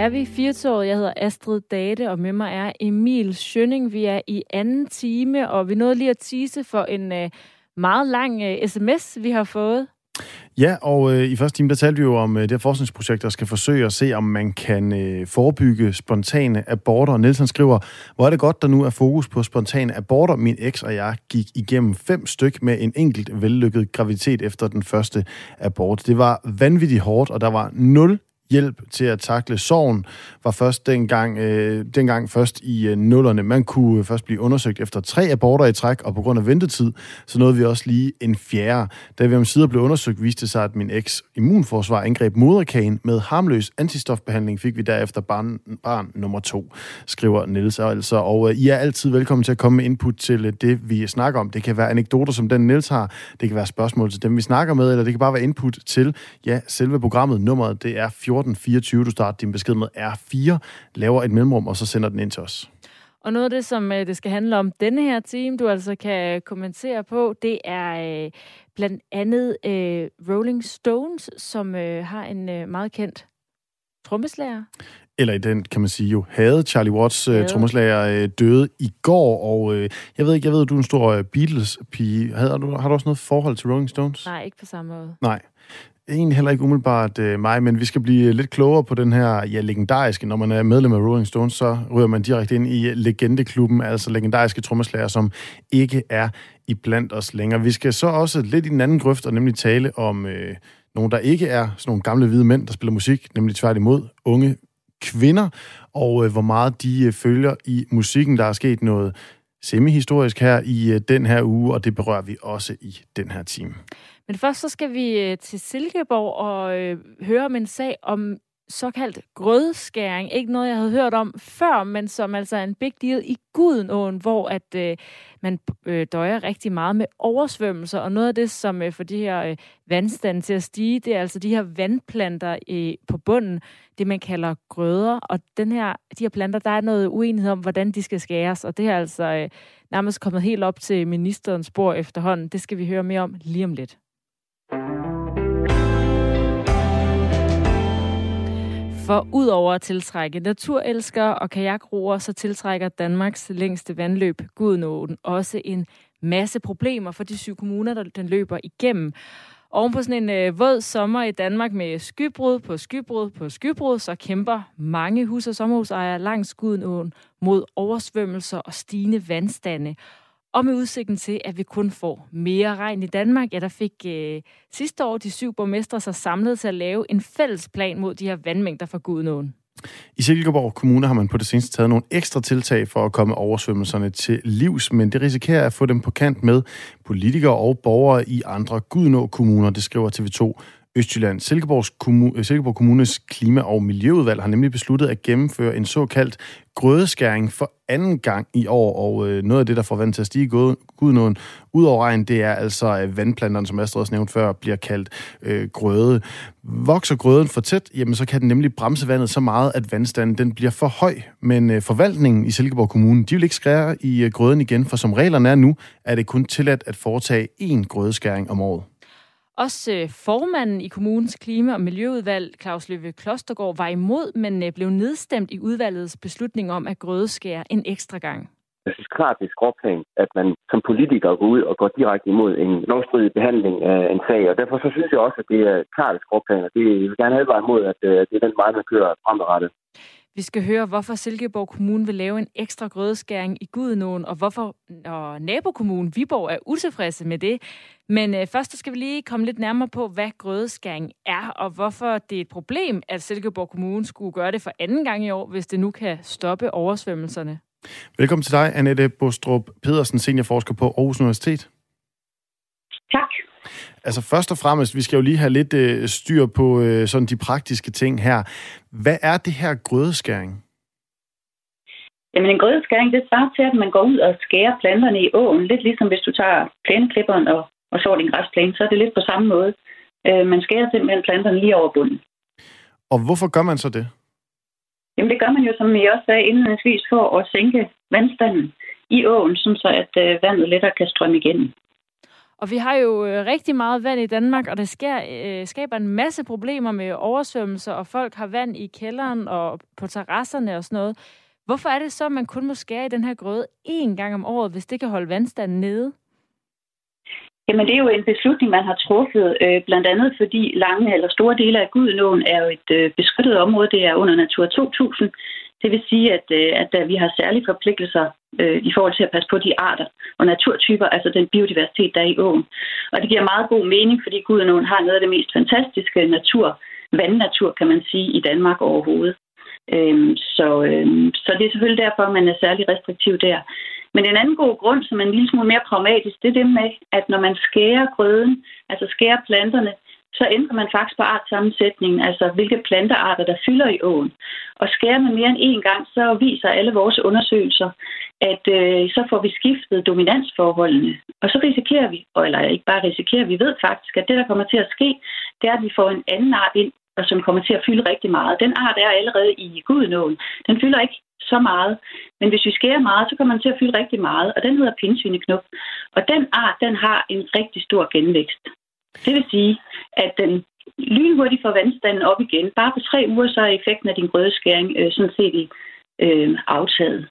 er vi Firtoget. Jeg hedder Astrid Date, og med mig er Emil Schønning. Vi er i anden time, og vi nåede lige at tease for en uh, meget lang øh, uh, sms, vi har fået. Ja, og øh, i første time, der talte vi jo om øh, det her forskningsprojekt, der skal forsøge at se, om man kan øh, forebygge spontane aborter. Nelson Nielsen skriver, hvor er det godt, der nu er fokus på spontane aborter. Min eks og jeg gik igennem fem styk med en enkelt vellykket graviditet efter den første abort. Det var vanvittigt hårdt, og der var nul hjælp til at takle sorgen, var først dengang, øh, dengang først i øh, nullerne. Man kunne øh, først blive undersøgt efter tre aborter i træk, og på grund af ventetid, så nåede vi også lige en fjerde. Da vi om sider blev undersøgt, viste det sig, at min eks immunforsvar angreb moderkagen. Med harmløs antistofbehandling fik vi derefter barn, barn nummer to, skriver Niels altså. Og øh, I er altid velkommen til at komme med input til øh, det, vi snakker om. Det kan være anekdoter, som den Niels har. Det kan være spørgsmål til dem, vi snakker med, eller det kan bare være input til ja, selve programmet. Nummeret, det er 14 1424. Du starter din besked med R4, laver et mellemrum, og så sender den ind til os. Og noget af det, som øh, det skal handle om denne her time, du altså kan kommentere på, det er øh, blandt andet øh, Rolling Stones, som øh, har en øh, meget kendt trommeslager. Eller i den, kan man sige jo, havde Charlie Watts øh, trommeslager øh, døde i går, og øh, jeg ved ikke, jeg ved, du er en stor øh, Beatles-pige. Har du, har du også noget forhold til Rolling Stones? Nej, ikke på samme måde. Nej egentlig heller ikke umiddelbart øh, mig, men vi skal blive øh, lidt klogere på den her ja, legendariske. Når man er medlem af Rolling Stones, så ryger man direkte ind i øh, legendeklubben, altså legendariske trommeslager, som ikke er i blandt os længere. Vi skal så også lidt i den anden grøft, og nemlig tale om øh, nogen, der ikke er sådan nogle gamle hvide mænd, der spiller musik, nemlig tværtimod unge kvinder, og øh, hvor meget de øh, følger i musikken. Der er sket noget semihistorisk her i øh, den her uge, og det berører vi også i den her time. Men først så skal vi øh, til Silkeborg og øh, høre om en sag om såkaldt grødskæring. Ikke noget, jeg havde hørt om før, men som altså er en big deal i Gudenåen, hvor at øh, man øh, døjer rigtig meget med oversvømmelser. Og noget af det, som øh, får de her øh, vandstande til at stige, det er altså de her vandplanter øh, på bunden, det man kalder grøder. Og den her, de her planter, der er noget uenighed om, hvordan de skal skæres. Og det er altså øh, nærmest kommet helt op til ministerens spor efterhånden. Det skal vi høre mere om lige om lidt. For udover at tiltrække naturelskere og kajakroer, så tiltrækker Danmarks længste vandløb, Gudnåen også en masse problemer for de syv kommuner, der den løber igennem. Oven på sådan en øh, våd sommer i Danmark med skybrud på skybrud på skybrud, så kæmper mange hus- og sommerhusejere langs Gudenåen mod oversvømmelser og stigende vandstande. Og med udsigten til, at vi kun får mere regn i Danmark, ja, der fik øh, sidste år de syv borgmestre sig samlet til at lave en fælles plan mod de her vandmængder fra Gudnåen. I Silkeborg Kommune har man på det seneste taget nogle ekstra tiltag for at komme oversvømmelserne til livs, men det risikerer at få dem på kant med politikere og borgere i andre Gudnå kommuner, det skriver TV2 Østjylland. Silkeborgs Kommun, øh, Silkeborg Kommunes Klima- og Miljøudvalg har nemlig besluttet at gennemføre en såkaldt grødeskæring for anden gang i år, og øh, noget af det, der får vand til at stige Gudnåen ud over regn, det er altså øh, vandplanterne, som Astrid også nævnte før, bliver kaldt øh, grøde. Vokser grøden for tæt, jamen så kan den nemlig bremse vandet så meget, at vandstanden den bliver for høj. Men øh, forvaltningen i Silkeborg Kommune, de vil ikke skære i øh, grøden igen, for som reglerne er nu, er det kun tilladt at foretage én grødeskæring om året. Også øh, formanden i kommunens klima- og miljøudvalg, Claus Løve Klostergaard, var imod, men øh, blev nedstemt i udvalgets beslutning om at grødeskære en ekstra gang. Jeg synes klart, det er skråplan, at man som politiker går ud og går direkte imod en lovstridig behandling af en sag. Og derfor så synes jeg også, at det er klart skråplan, og det jeg vil gerne advare imod, at øh, det er den vej, man kører fremadrettet. Vi skal høre, hvorfor Silkeborg Kommune vil lave en ekstra grødeskæring i Gudenåen, og hvorfor og nabokommunen Viborg er utilfredse med det. Men øh, først skal vi lige komme lidt nærmere på, hvad grødeskæring er, og hvorfor det er et problem, at Silkeborg Kommune skulle gøre det for anden gang i år, hvis det nu kan stoppe oversvømmelserne. Velkommen til dig, Annette Bostrup Pedersen, seniorforsker på Aarhus Universitet. Tak. Altså først og fremmest, vi skal jo lige have lidt øh, styr på øh, sådan de praktiske ting her. Hvad er det her grødeskæring? Jamen en grødeskæring, det svarer til, at man går ud og skærer planterne i åen. Lidt ligesom hvis du tager plæneklipperen og, og sår din græsplæne, så er det lidt på samme måde. Øh, man skærer simpelthen planterne lige over bunden. Og hvorfor gør man så det? Jamen det gør man jo, som jeg også sagde indledningsvis, for at sænke vandstanden i åen, så at øh, vandet lettere kan strømme igennem. Og vi har jo øh, rigtig meget vand i Danmark, og det sker, øh, skaber en masse problemer med oversvømmelser, og folk har vand i kælderen og på terrasserne og sådan noget. Hvorfor er det så, at man kun må skære i den her grøde én gang om året, hvis det kan holde vandstanden nede? Jamen, det er jo en beslutning, man har truffet, øh, blandt andet fordi lange eller store dele af Gudenåen er jo et øh, beskyttet område, det er under Natur 2000. Det vil sige, at, øh, at, at vi har særlige forpligtelser øh, i forhold til at passe på de arter og naturtyper, altså den biodiversitet, der er i åen. Og det giver meget god mening, fordi Gudenåen har noget af det mest fantastiske natur, vandnatur, kan man sige, i Danmark overhovedet. Øhm, så, øhm, så det er selvfølgelig derfor, man er særlig restriktiv der. Men en anden god grund, som er en lille smule mere pragmatisk, det er det med, at når man skærer grøden, altså skærer planterne, så ændrer man faktisk på artsammensætningen, altså hvilke plantearter, der fylder i åen. Og skærer man mere end én gang, så viser alle vores undersøgelser, at øh, så får vi skiftet dominansforholdene. Og så risikerer vi, eller ikke bare risikerer, vi ved faktisk, at det, der kommer til at ske, det er, at vi får en anden art ind, og som kommer til at fylde rigtig meget. Den art er allerede i Gudenåen. Den fylder ikke så meget. Men hvis vi skærer meget, så kommer den til at fylde rigtig meget, og den hedder pindsvineknop. Og den art, den har en rigtig stor genvækst. Det vil sige, at den lynhurtigt får vandstanden op igen. Bare på tre uger, så er effekten af din grødeskæring øh, sådan set i, øh, aftaget.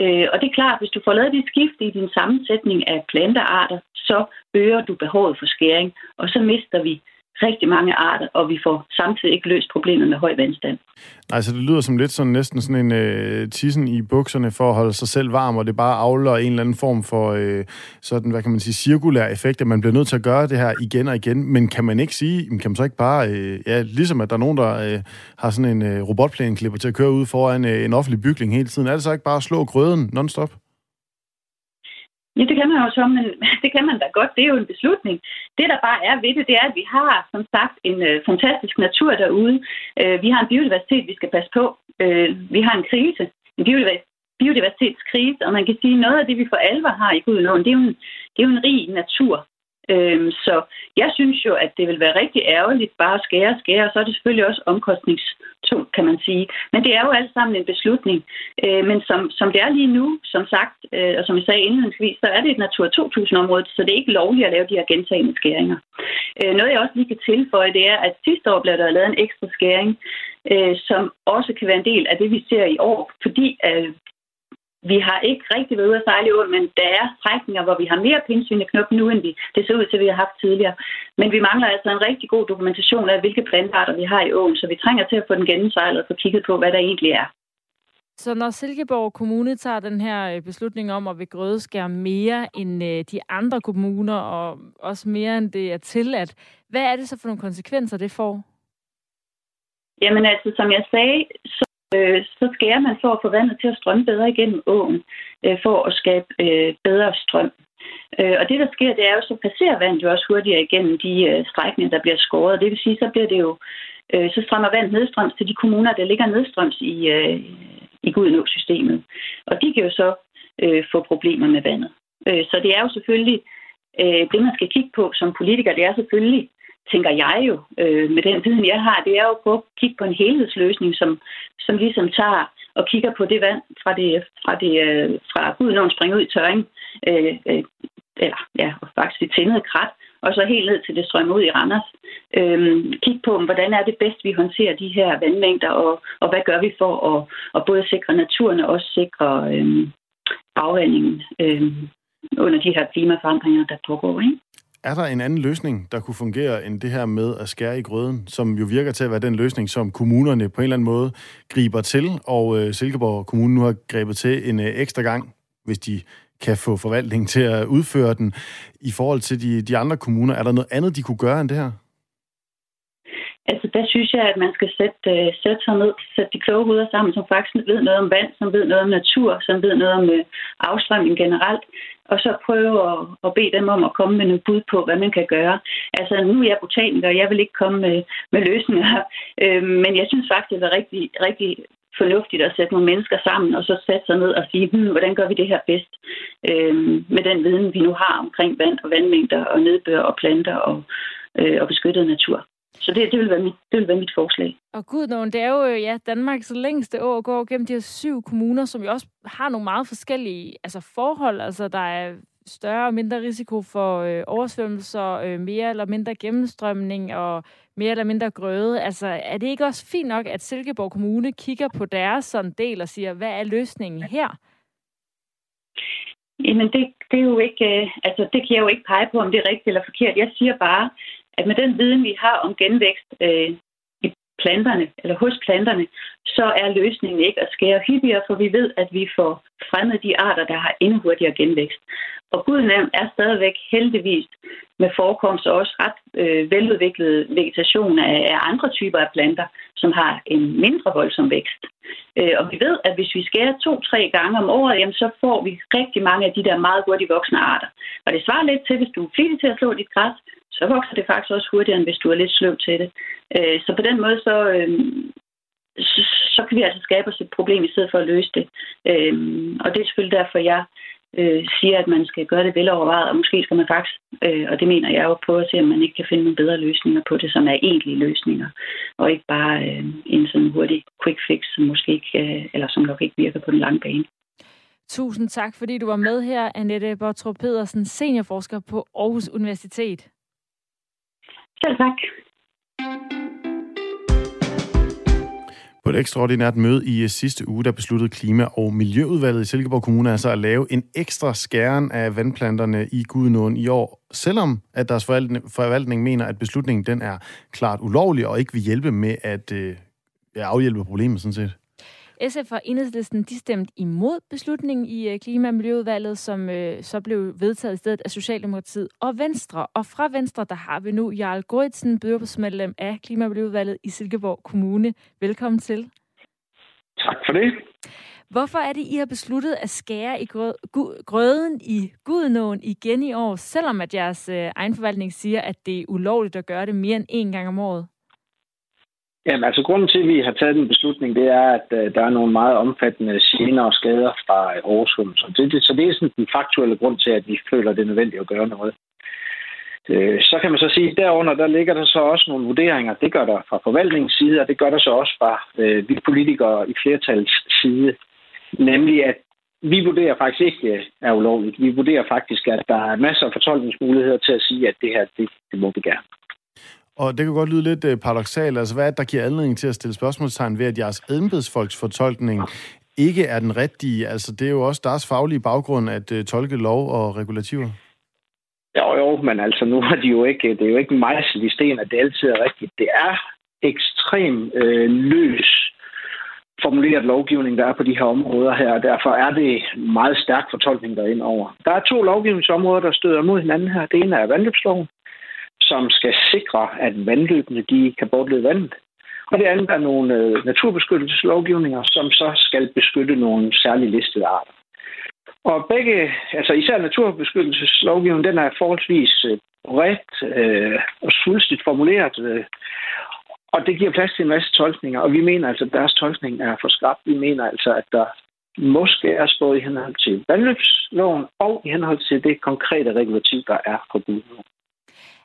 Øh, og det er klart, at hvis du får lavet dit skift i din sammensætning af plantearter, så øger du behovet for skæring, og så mister vi rigtig mange arter, og vi får samtidig ikke løst problemet med høj vandstand. Nej, så det lyder som lidt sådan næsten sådan en øh, tissen i bukserne for at holde sig selv varm, og det bare afler en eller anden form for øh, sådan, hvad kan man sige, cirkulær effekt, at man bliver nødt til at gøre det her igen og igen. Men kan man ikke sige, kan man så ikke bare, øh, ja, ligesom at der er nogen, der øh, har sådan en øh, robotplæneklipper til at køre ud foran øh, en offentlig bygning hele tiden, er det så ikke bare at slå grøden nonstop? Ja, det kan man jo så, men det kan man da godt. Det er jo en beslutning. Det, der bare er ved det, det er, at vi har, som sagt, en øh, fantastisk natur derude. Øh, vi har en biodiversitet, vi skal passe på. Øh, vi har en krise, en biodiversitetskrise, og man kan sige, at noget af det, vi for alvor har i Gudenåen, det er jo en, det er jo en rig natur. Øh, så jeg synes jo, at det vil være rigtig ærgerligt bare at skære og skære, og så er det selvfølgelig også omkostnings tungt, kan man sige. Men det er jo alt sammen en beslutning. Øh, men som, som det er lige nu, som sagt, øh, og som jeg sagde indledningsvis, så er det et Natur 2000-område, så det er ikke lovligt at lave de her gentagende skæringer. Øh, noget jeg også lige kan tilføje, det er, at sidste år blev der lavet en ekstra skæring, øh, som også kan være en del af det, vi ser i år, fordi øh, vi har ikke rigtig været ude at sejle i åen, men der er strækninger, hvor vi har mere pindsvineknop nu, end vi, det ser ud til, at vi har haft tidligere. Men vi mangler altså en rigtig god dokumentation af, hvilke plantarter vi har i åen, så vi trænger til at få den gennemsejlet og få kigget på, hvad der egentlig er. Så når Silkeborg Kommune tager den her øh, beslutning om at vil grødeskære mere end øh, de andre kommuner, og også mere end det er tilladt, hvad er det så for nogle konsekvenser, det får? Jamen altså, som jeg sagde, så øh, så skærer man for at få vandet til at strømme bedre igennem åen, øh, for at skabe øh, bedre strøm. Øh, og det, der sker, det er jo, så passerer vandet jo også hurtigere igennem de øh, strækninger, der bliver skåret. Det vil sige, så bliver det jo, øh, så strømmer vandet nedstrøms til de kommuner, der ligger nedstrøms i, øh, i Gudenå-systemet. Og de kan jo så øh, få problemer med vandet. Øh, så det er jo selvfølgelig, øh, det man skal kigge på som politiker, det er selvfølgelig, tænker jeg jo, øh, med den viden, jeg har, det er jo på at kigge på en helhedsløsning, som, som ligesom tager og kigger på det vand fra det, fra det øh, fra Gudenåen springer ud i tørring, øh, øh, eller ja, faktisk det tændede krat, og så helt ned til det strømmer ud i Randers. Øhm, kig på, hvordan er det bedst, vi håndterer de her vandmængder, og, og hvad gør vi for at, at både sikre naturen og også sikre øhm, afvandingen øhm, under de her klimaforandringer, der pågår. Ikke? Er der en anden løsning, der kunne fungere end det her med at skære i grøden, som jo virker til at være den løsning, som kommunerne på en eller anden måde griber til, og øh, Silkeborg Kommune nu har grebet til en øh, ekstra gang, hvis de kan få forvaltningen til at udføre den. I forhold til de, de andre kommuner, er der noget andet, de kunne gøre end det her? Altså, der synes jeg, at man skal sætte, uh, sætte sig ned, sætte de kloge hoveder sammen, som faktisk ved noget om vand, som ved noget om natur, som ved noget om øh, afstrømning generelt, og så prøve at, at bede dem om at komme med nogle bud på, hvad man kan gøre. Altså, nu er jeg botaniker, og jeg vil ikke komme med, med løsninger, øh, men jeg synes faktisk, det er rigtig, rigtig fornuftigt at sætte nogle mennesker sammen, og så sætte sig ned og sige, hmm, hvordan gør vi det her bedst øh, med den viden, vi nu har omkring vand og vandmængder og nedbør og planter og, øh, og beskyttet natur. Så det, det, vil være mit, det vil være mit forslag. Og gud, det er jo ja, Danmarks længste år går gennem de her syv kommuner, som jo også har nogle meget forskellige altså, forhold. Altså, der er større og mindre risiko for øh, oversvømmelser, øh, mere eller mindre gennemstrømning og mere eller mindre grøde. Altså, er det ikke også fint nok, at Silkeborg Kommune kigger på deres sådan del og siger, hvad er løsningen her? Jamen, det, det er jo ikke, øh, altså, det kan jeg jo ikke pege på, om det er rigtigt eller forkert. Jeg siger bare, at med den viden, vi har om genvækst øh, i planterne, eller hos planterne, så er løsningen ikke at skære hyppigere, for vi ved, at vi får fremmet de arter, der har endnu hurtigere genvækst. Og gudnavn er stadigvæk heldigvis med forekomst også ret øh, veludviklet vegetation af, af andre typer af planter, som har en mindre voldsom vækst. Øh, og vi ved, at hvis vi skærer to-tre gange om året, jamen, så får vi rigtig mange af de der meget hurtigt voksne arter. Og det svarer lidt til, hvis du er flittig til at slå dit græs, så vokser det faktisk også hurtigere, end hvis du er lidt sløv til det. Øh, så på den måde, så, øh, så, så kan vi altså skabe os et problem i stedet for at løse det. Øh, og det er selvfølgelig derfor, jeg øh, siger, at man skal gøre det velovervejet, og måske skal man faktisk, øh, og det mener jeg jo, på at se, om man ikke kan finde nogle bedre løsninger på det, som er egentlige løsninger, og ikke bare øh, en sådan hurtig quick fix, som måske ikke, øh, eller som nok ikke virker på den lange bane. Tusind tak, fordi du var med her, Annette Bortrup Pedersen, seniorforsker på Aarhus Universitet. Selv tak. På et ekstraordinært møde i sidste uge, der besluttede Klima- og Miljøudvalget i Silkeborg Kommune altså at lave en ekstra skæren af vandplanterne i Gudenåen i år, selvom at deres forvaltning mener, at beslutningen den er klart ulovlig og ikke vil hjælpe med at øh, afhjælpe problemet sådan set. SF og Enhedslisten de stemte imod beslutningen i øh, Klima- og Miljøudvalget, som øh, så blev vedtaget i stedet af Socialdemokratiet og Venstre. Og fra Venstre, der har vi nu Jarl Goritsen, byrådsmedlem af Klima- og Miljøudvalget i Silkeborg Kommune. Velkommen til. Tak for det. Hvorfor er det, I har besluttet at skære i grøden i Gudenåen igen i år, selvom at jeres øh, egen forvaltning siger, at det er ulovligt at gøre det mere end én gang om året? Jamen, altså grunden til, at vi har taget den beslutning, det er, at uh, der er nogle meget omfattende gener og skader fra øh, oversvømmelser. Det, det, så det er sådan den faktuelle grund til, at vi føler, det er nødvendigt at gøre noget. Uh, så kan man så sige, at derunder der ligger der så også nogle vurderinger. Det gør der fra forvaltningens side, og det gør der så også fra uh, vi politikere i flertals side. Nemlig, at vi vurderer faktisk ikke er ulovligt. Vi vurderer faktisk, at der er masser af fortolkningsmuligheder til at sige, at det her, det, det må vi gerne. Og det kan godt lyde lidt øh, paradoxalt. Altså, hvad er det, der giver anledning til at stille spørgsmålstegn ved, at jeres embedsfolks fortolkning ikke er den rigtige? Altså, det er jo også deres faglige baggrund at uh, tolke lov og regulativer. Jo, jo, men altså, nu er de jo ikke, det er jo ikke mig, i sten, at det altid er rigtigt. Det er ekstrem øh, løs formuleret lovgivning, der er på de her områder her, og derfor er det meget stærk fortolkning der ind over. Der er to lovgivningsområder, der støder mod hinanden her. Det ene er vandløbsloven, som skal sikre, at vandløbene de kan bortlede vandet. Og det andet er nogle øh, naturbeskyttelseslovgivninger, som så skal beskytte nogle særligt listede arter. Og begge, altså især naturbeskyttelseslovgivningen, den er forholdsvis øh, bredt øh, og svulstigt formuleret, øh, og det giver plads til en masse tolkninger, og vi mener altså, at deres tolkning er for skrab. Vi mener altså, at der måske er både i henhold til vandløbsloven og i henhold til det konkrete regulativ, der er på bygningen.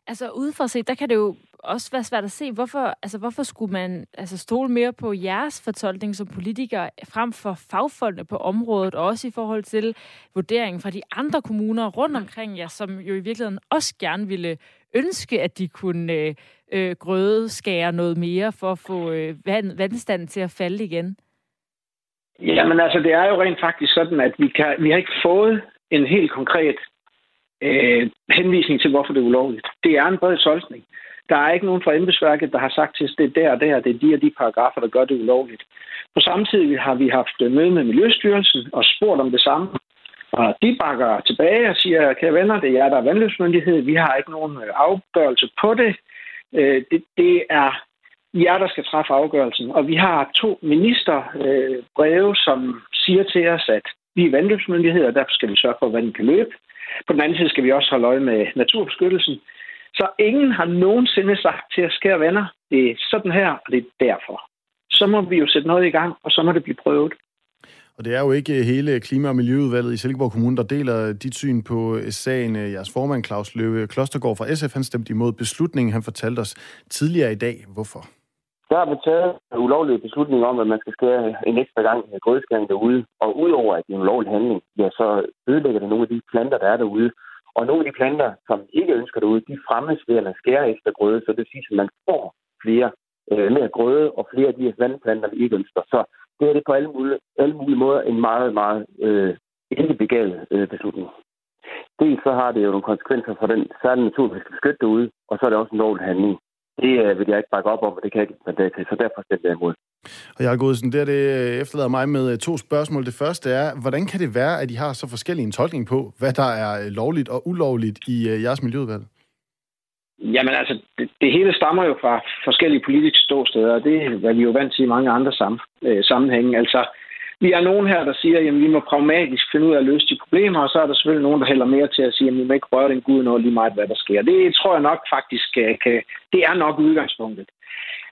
Altså udefra set, der kan det jo også være svært at se, hvorfor, altså, hvorfor skulle man altså, stole mere på jeres fortolkning som politiker frem for fagfolkene på området, og også i forhold til vurderingen fra de andre kommuner rundt omkring jer, som jo i virkeligheden også gerne ville ønske, at de kunne øh, øh grødeskære noget mere for at få øh, vand, vandstanden til at falde igen? Jamen altså, det er jo rent faktisk sådan, at vi, kan, vi har ikke fået en helt konkret øh, henvisning til, hvorfor det er ulovligt. Det er en bred tolkning. Der er ikke nogen fra embedsværket, der har sagt til os, det er der og der, det er de og de paragrafer, der gør det ulovligt. På samtidig har vi haft øh, møde med Miljøstyrelsen og spurgt om det samme. Og de bakker tilbage og siger, kære venner, det er jer, der er vandløbsmyndighed. Vi har ikke nogen øh, afgørelse på det. Øh, det, det er jer, der skal træffe afgørelsen. Og vi har to ministerbreve, som siger til os, at vi er vandløbsmyndighed, og derfor skal vi sørge for, at vandet kan løbe. På den anden side skal vi også holde øje med naturbeskyttelsen. Så ingen har nogensinde sagt til at skære venner, det er sådan her, og det er derfor. Så må vi jo sætte noget i gang, og så må det blive prøvet. Og det er jo ikke hele Klima- og Miljøudvalget i Silkeborg Kommune, der deler dit syn på sagen. Jeres formand, Claus Løve Klostergaard fra SF, han stemte imod beslutningen. Han fortalte os tidligere i dag, hvorfor der har man taget en ulovlig beslutning om, at man skal skære en ekstra gang grødskæring derude. Og udover at det er en ulovlig handling, ja, så ødelægger det nogle af de planter, der er derude. Og nogle af de planter, som ikke ønsker derude, de fremmes ved at skære ekstra grøde, så det siger, at man får flere øh, mere grøde og flere af de vandplanter, vi ikke ønsker. Så det er det på alle mulige, alle mulige måder en meget, meget øh, ikke begavet øh, beslutning. Dels så har det jo nogle konsekvenser for den særlige natur, vi skal beskytte derude, og så er det også en lovlig handling. Det øh, vil jeg ikke bakke op om, og det kan jeg ikke mandat til, så derfor stemmer jeg imod. Og jeg Godsen, det, det øh, efterlader mig med øh, to spørgsmål. Det første er, hvordan kan det være, at I har så forskellige en tolkning på, hvad der er øh, lovligt og ulovligt i jeres miljøudvalg? Jamen altså, det, det hele stammer jo fra forskellige politiske ståsteder, og det er vi jo vant til i mange andre sam, øh, sammenhænge. Altså, vi er nogen her, der siger, at vi må pragmatisk finde ud af at løse de problemer, og så er der selvfølgelig nogen, der hælder mere til at sige, at vi må ikke røre den Gud noget lige meget, hvad der sker. Det tror jeg nok faktisk, øh, kan, det er nok udgangspunktet.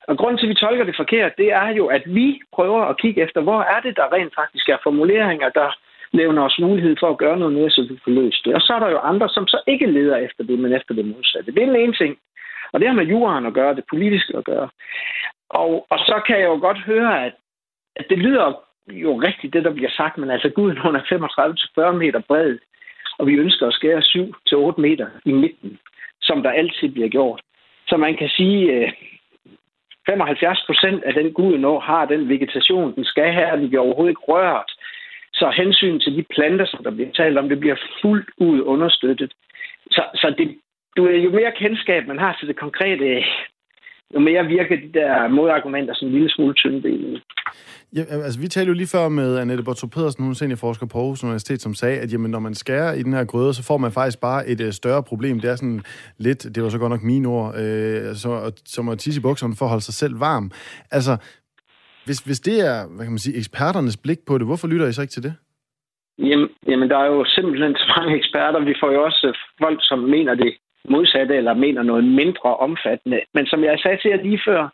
Og grunden til, at vi tolker det forkert, det er jo, at vi prøver at kigge efter, hvor er det, der rent faktisk er formuleringer, der nævner os mulighed for at gøre noget mere, så vi får løst det. Og så er der jo andre, som så ikke leder efter det, men efter det modsatte. Det er den ene ting. Og det har med juraen at gøre, det politiske at gøre. Og, og så kan jeg jo godt høre, at, at det lyder jo rigtigt, det der bliver sagt, men altså Guden hun er 35-40 meter bred, og vi ønsker at skære 7-8 meter i midten, som der altid bliver gjort. Så man kan sige, øh, 75 procent af den Gud har den vegetation, den skal have, og den bliver overhovedet ikke rørt. Så hensyn til de planter, som der bliver talt om, det bliver fuldt ud understøttet. Så, så det, du, jo mere kendskab man har til det konkrete, jo mere virker de der modargumenter som en lille smule tyndbenet. Ja, altså, vi talte jo lige før med Annette Bortrup Pedersen, hun er seniorforsker på Aarhus Universitet, som sagde, at jamen, når man skærer i den her grøde, så får man faktisk bare et øh, større problem. Det er sådan lidt, det var så godt nok mine ord, øh, så, som at tisse i bukserne for at holde sig selv varm. Altså, hvis, hvis det er, hvad kan man sige, eksperternes blik på det, hvorfor lytter I så ikke til det? Jamen, jamen, der er jo simpelthen så mange eksperter. Vi får jo også øh, folk, som mener det modsatte, eller mener noget mindre omfattende. Men som jeg sagde til jer lige før,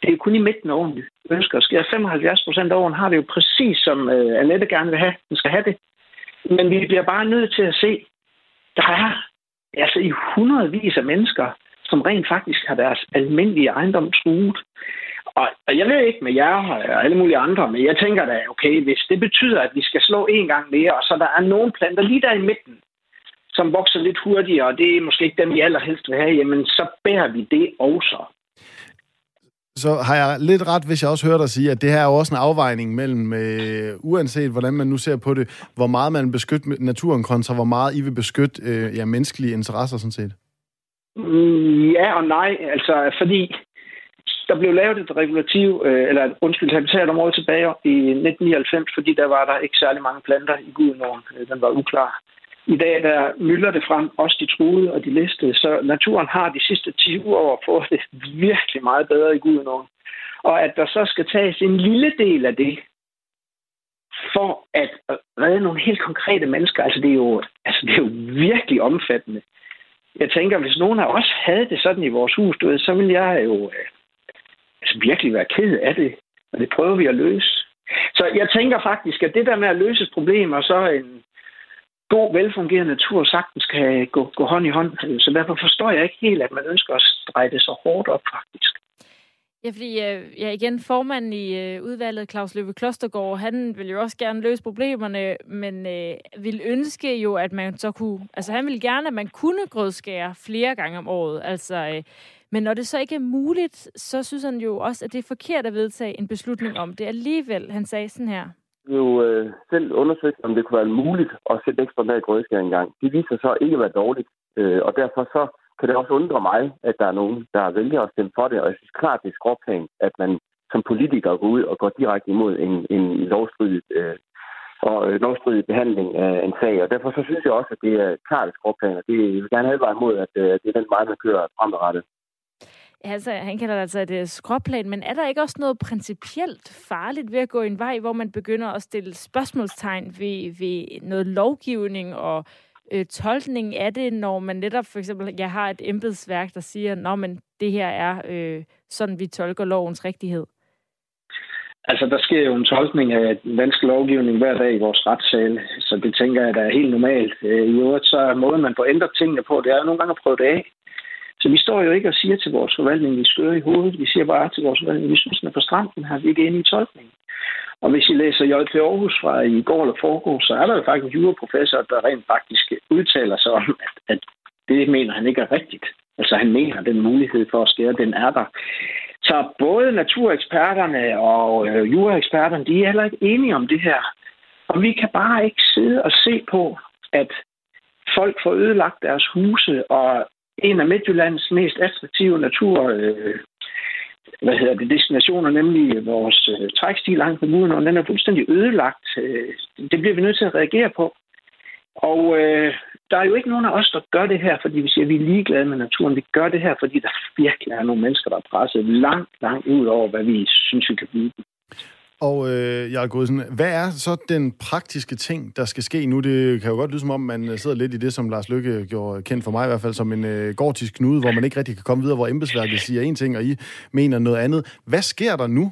det er jo kun i midten af åren, vi ønsker at skære 75 procent af åren, har det jo præcis, som øh, Annette gerne vil have. Den skal have det. Men vi bliver bare nødt til at se, der er altså i hundredvis af mennesker, som rent faktisk har deres almindelige ejendom truet. Og, og jeg ved ikke med jer og alle mulige andre, men jeg tænker da, okay, hvis det betyder, at vi skal slå en gang mere, og så der er nogle planter lige der i midten, som vokser lidt hurtigere, og det er måske ikke dem, vi allerhelst vil have, jamen så bærer vi det også. Så har jeg lidt ret, hvis jeg også hører dig sige, at det her er jo også en afvejning mellem, øh, uanset hvordan man nu ser på det, hvor meget man beskytter naturen kontra hvor meget I vil beskytte øh, ja, menneskelige interesser sådan set? Mm, ja og nej, altså fordi der blev lavet et regulativ, øh, eller undskyld, habitatområde tilbage i 1999, fordi der var der ikke særlig mange planter i Gudenåen. Øh, den var uklar. I dag der mylder det frem, også de truede og de listede, så naturen har de sidste 10 år fået det virkelig meget bedre i Gudenåen. Og at der så skal tages en lille del af det, for at redde nogle helt konkrete mennesker, altså det er jo, altså det er jo virkelig omfattende. Jeg tænker, hvis nogen af os havde det sådan i vores hus, du ved, så ville jeg jo øh, altså virkelig være ked af det. Og det prøver vi at løse. Så jeg tænker faktisk, at det der med at løse problemer, og så en god, velfungerende natur sagtens kan gå, gå hånd i hånd. Øh, så derfor forstår jeg ikke helt, at man ønsker at strege det så hårdt op, faktisk. Ja, fordi øh, ja, igen, formanden i øh, udvalget, Claus Løbe Klostergaard, han vil jo også gerne løse problemerne, men øh, vil ønske jo, at man så kunne... Altså, han vil gerne, at man kunne grødskære flere gange om året. Altså, øh, men når det så ikke er muligt, så synes han jo også, at det er forkert at vedtage en beslutning om det alligevel. Han sagde sådan her jo øh, selv undersøgt, om det kunne være muligt at sætte ekstra med i grødskær engang. Det viser så ikke at være dårligt, øh, og derfor så kan det også undre mig, at der er nogen, der vælger at stemme for det, og jeg synes klart, det er skråplan, at man som politiker går ud og går direkte imod en, en lovstridig, øh, og øh, lovstridig behandling af en sag, og derfor så synes jeg også, at det er klart skråplan, og det jeg vil gerne advare imod, at øh, det er den vej, man kører fremadrettet. Altså, han kalder det altså et øh, skråplan, men er der ikke også noget principielt farligt ved at gå en vej, hvor man begynder at stille spørgsmålstegn ved, ved noget lovgivning og øh, tolkning af det, når man netop for eksempel, jeg har et embedsværk, der siger, nå, men det her er øh, sådan, vi tolker lovens rigtighed? Altså, der sker jo en tolkning af dansk lovgivning hver dag i vores retssale, så det tænker jeg, der er helt normalt. Øh, I øvrigt, så er måden, man får ændret tingene på, det er jo nogle gange at prøve det af. Så vi står jo ikke og siger til vores forvaltning, vi skører i hovedet. Vi siger bare til vores forvaltning, vi synes, den er for stram, den her. Vi ikke inde i tolkningen. Og hvis I læser J.P. Aarhus fra i går eller foregår, så er der jo faktisk juraprofessorer, der rent faktisk udtaler sig om, at, at det mener han ikke er rigtigt. Altså han mener, at den mulighed for at skære, den er der. Så både natureksperterne og øh, juraeksperterne, de er heller ikke enige om det her. Og vi kan bare ikke sidde og se på, at folk får ødelagt deres huse, og en af Midtjyllands mest attraktive natur, øh, hvad hedder det, destinationer, nemlig vores øh, trækstil langt på muren, og den er fuldstændig ødelagt. Øh, det bliver vi nødt til at reagere på. Og øh, der er jo ikke nogen af os, der gør det her, fordi vi siger, at vi er ligeglade med naturen. Vi gør det her, fordi der virkelig er nogle mennesker, der er presset langt, langt ud over, hvad vi synes, vi kan blive. Og øh, Jarl Godsen, hvad er så den praktiske ting, der skal ske nu? Det kan jo godt lyde som om, man sidder lidt i det, som Lars Lykke gjorde kendt for mig i hvert fald, som en øh, gortisk knude, hvor man ikke rigtig kan komme videre, hvor embedsværket siger en ting, og I mener noget andet. Hvad sker der nu?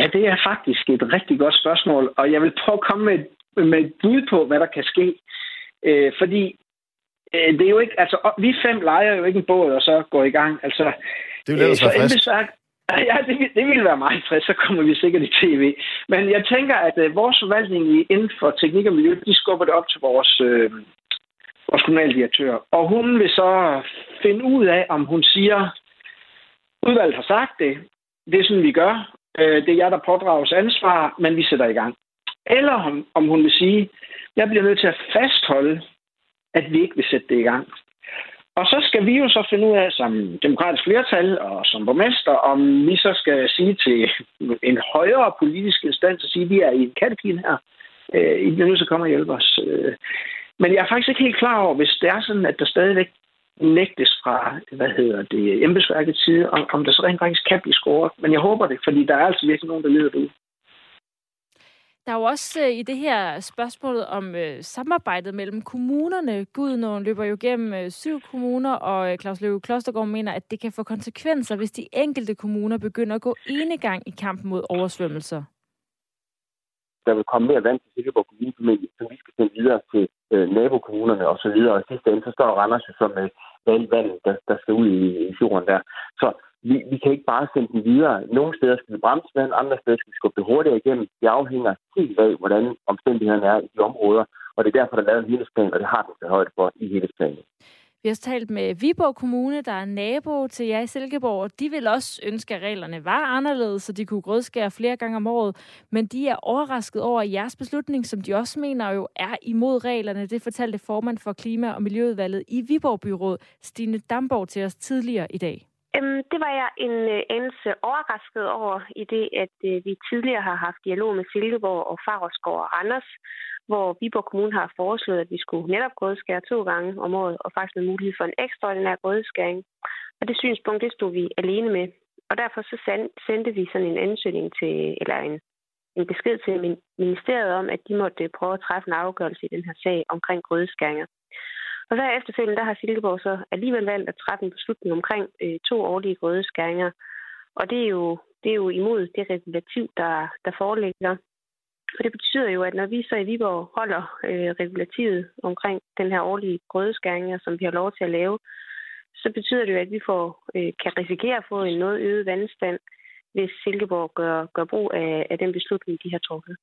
Ja, det er faktisk et rigtig godt spørgsmål, og jeg vil prøve at komme med et, med et bud på, hvad der kan ske. Øh, fordi øh, det er jo ikke, altså vi fem leger jo ikke en båd, og så går i gang. Altså, det er jo lidt øh, så Ja, det, det ville være meget frisk, så kommer vi sikkert i tv. Men jeg tænker, at øh, vores forvaltning inden for teknik og miljø, de skubber det op til vores, øh, vores kommunaldirektør. Og hun vil så finde ud af, om hun siger, udvalget har sagt det, det er sådan, vi gør, øh, det er jer, der pådrager ansvar, men vi sætter i gang. Eller om, om hun vil sige, jeg bliver nødt til at fastholde, at vi ikke vil sætte det i gang. Og så skal vi jo så finde ud af, som demokratisk flertal og som borgmester, om vi så skal sige til en højere politisk instans, at sige, at vi er i en kattepine her. Øh, I bliver nødt til at komme og hjælpe os. Øh, men jeg er faktisk ikke helt klar over, hvis det er sådan, at der stadigvæk nægtes fra, hvad hedder det, embedsværkets side, om, om der så rent faktisk kan blive scoret. Men jeg håber det, fordi der er altså virkelig nogen, der lider det ud. Der er jo også øh, i det her spørgsmål om øh, samarbejdet mellem kommunerne. Gudnåen løber jo gennem øh, syv kommuner, og øh, Claus Løve Klostergaard mener, at det kan få konsekvenser, hvis de enkelte kommuner begynder at gå enegang i kampen mod oversvømmelser. Der vil komme mere vand til Silkeborg Kommune, som vi skal sende videre til øh, nabokommunerne osv. Og, så videre. og i sidste ende, så står Randers jo som øh, vandet, der, der skal ud i, i fjorden der. Så vi, vi kan ikke bare sende den videre. Nogle steder skal vi bremse den, andre steder skal vi skubbe det hurtigere igennem. Det afhænger helt af, hvordan omstændighederne er i de områder, og det er derfor, der er lavet en helhedsplan, og det har den til højde for i helhedsplanen. Vi har talt med Viborg Kommune, der er nabo til jer i Silkeborg, og de vil også ønske, at reglerne var anderledes, så de kunne grødskære flere gange om året. Men de er overrasket over jeres beslutning, som de også mener jo er imod reglerne. Det fortalte formand for Klima- og Miljøudvalget i Viborg Byråd, Stine Damborg, til os tidligere i dag. Øhm, det var jeg en øh, anelse overrasket over, i det at øh, vi tidligere har haft dialog med Silkeborg og Favreskov og Randers, hvor Viborg Kommune har foreslået, at vi skulle netop grødskære to gange om året, og faktisk med mulighed for en ekstraordinær grødskæring. Og det synspunkt, det stod vi alene med. Og derfor så sendte vi sådan en ansøgning til, eller en, en besked til ministeriet om, at de måtte prøve at træffe en afgørelse i den her sag omkring grødeskæringer. Og så efterfølgende, der har Silkeborg så alligevel valgt at træffe en beslutning omkring øh, to årlige grødeskæringer. Og det er jo, det er jo imod det regulativ, der, der foreligger. Og det betyder jo, at når vi så i Viborg holder øh, regulativet omkring den her årlige grødeskæringer, som vi har lov til at lave, så betyder det jo, at vi får, øh, kan risikere at få en noget øget vandstand, hvis Silkeborg gør, gør brug af, af den beslutning, de har truffet.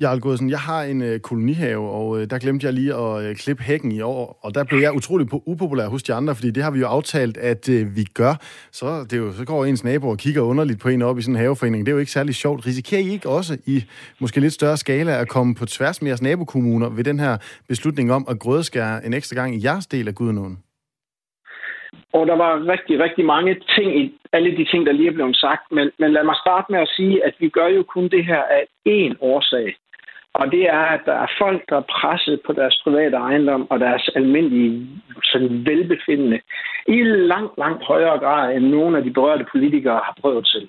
Jarl Godsen, jeg har en øh, kolonihave, og øh, der glemte jeg lige at øh, klippe hækken i år, og der blev jeg utrolig upopulær hos de andre, fordi det har vi jo aftalt, at øh, vi gør. Så, det er jo, så går ens nabo og kigger underligt på en op i sådan en haveforening. Det er jo ikke særlig sjovt. Risikerer I ikke også i måske lidt større skala at komme på tværs med jeres nabokommuner ved den her beslutning om at grødeskære en ekstra gang i jeres del af Gudenåen? Og der var rigtig, rigtig mange ting i alle de ting, der lige er blevet sagt. Men, men lad mig starte med at sige, at vi gør jo kun det her af én årsag. Og det er, at der er folk, der er presset på deres private ejendom og deres almindelige sådan velbefindende i langt, langt højere grad, end nogle af de berørte politikere har prøvet til.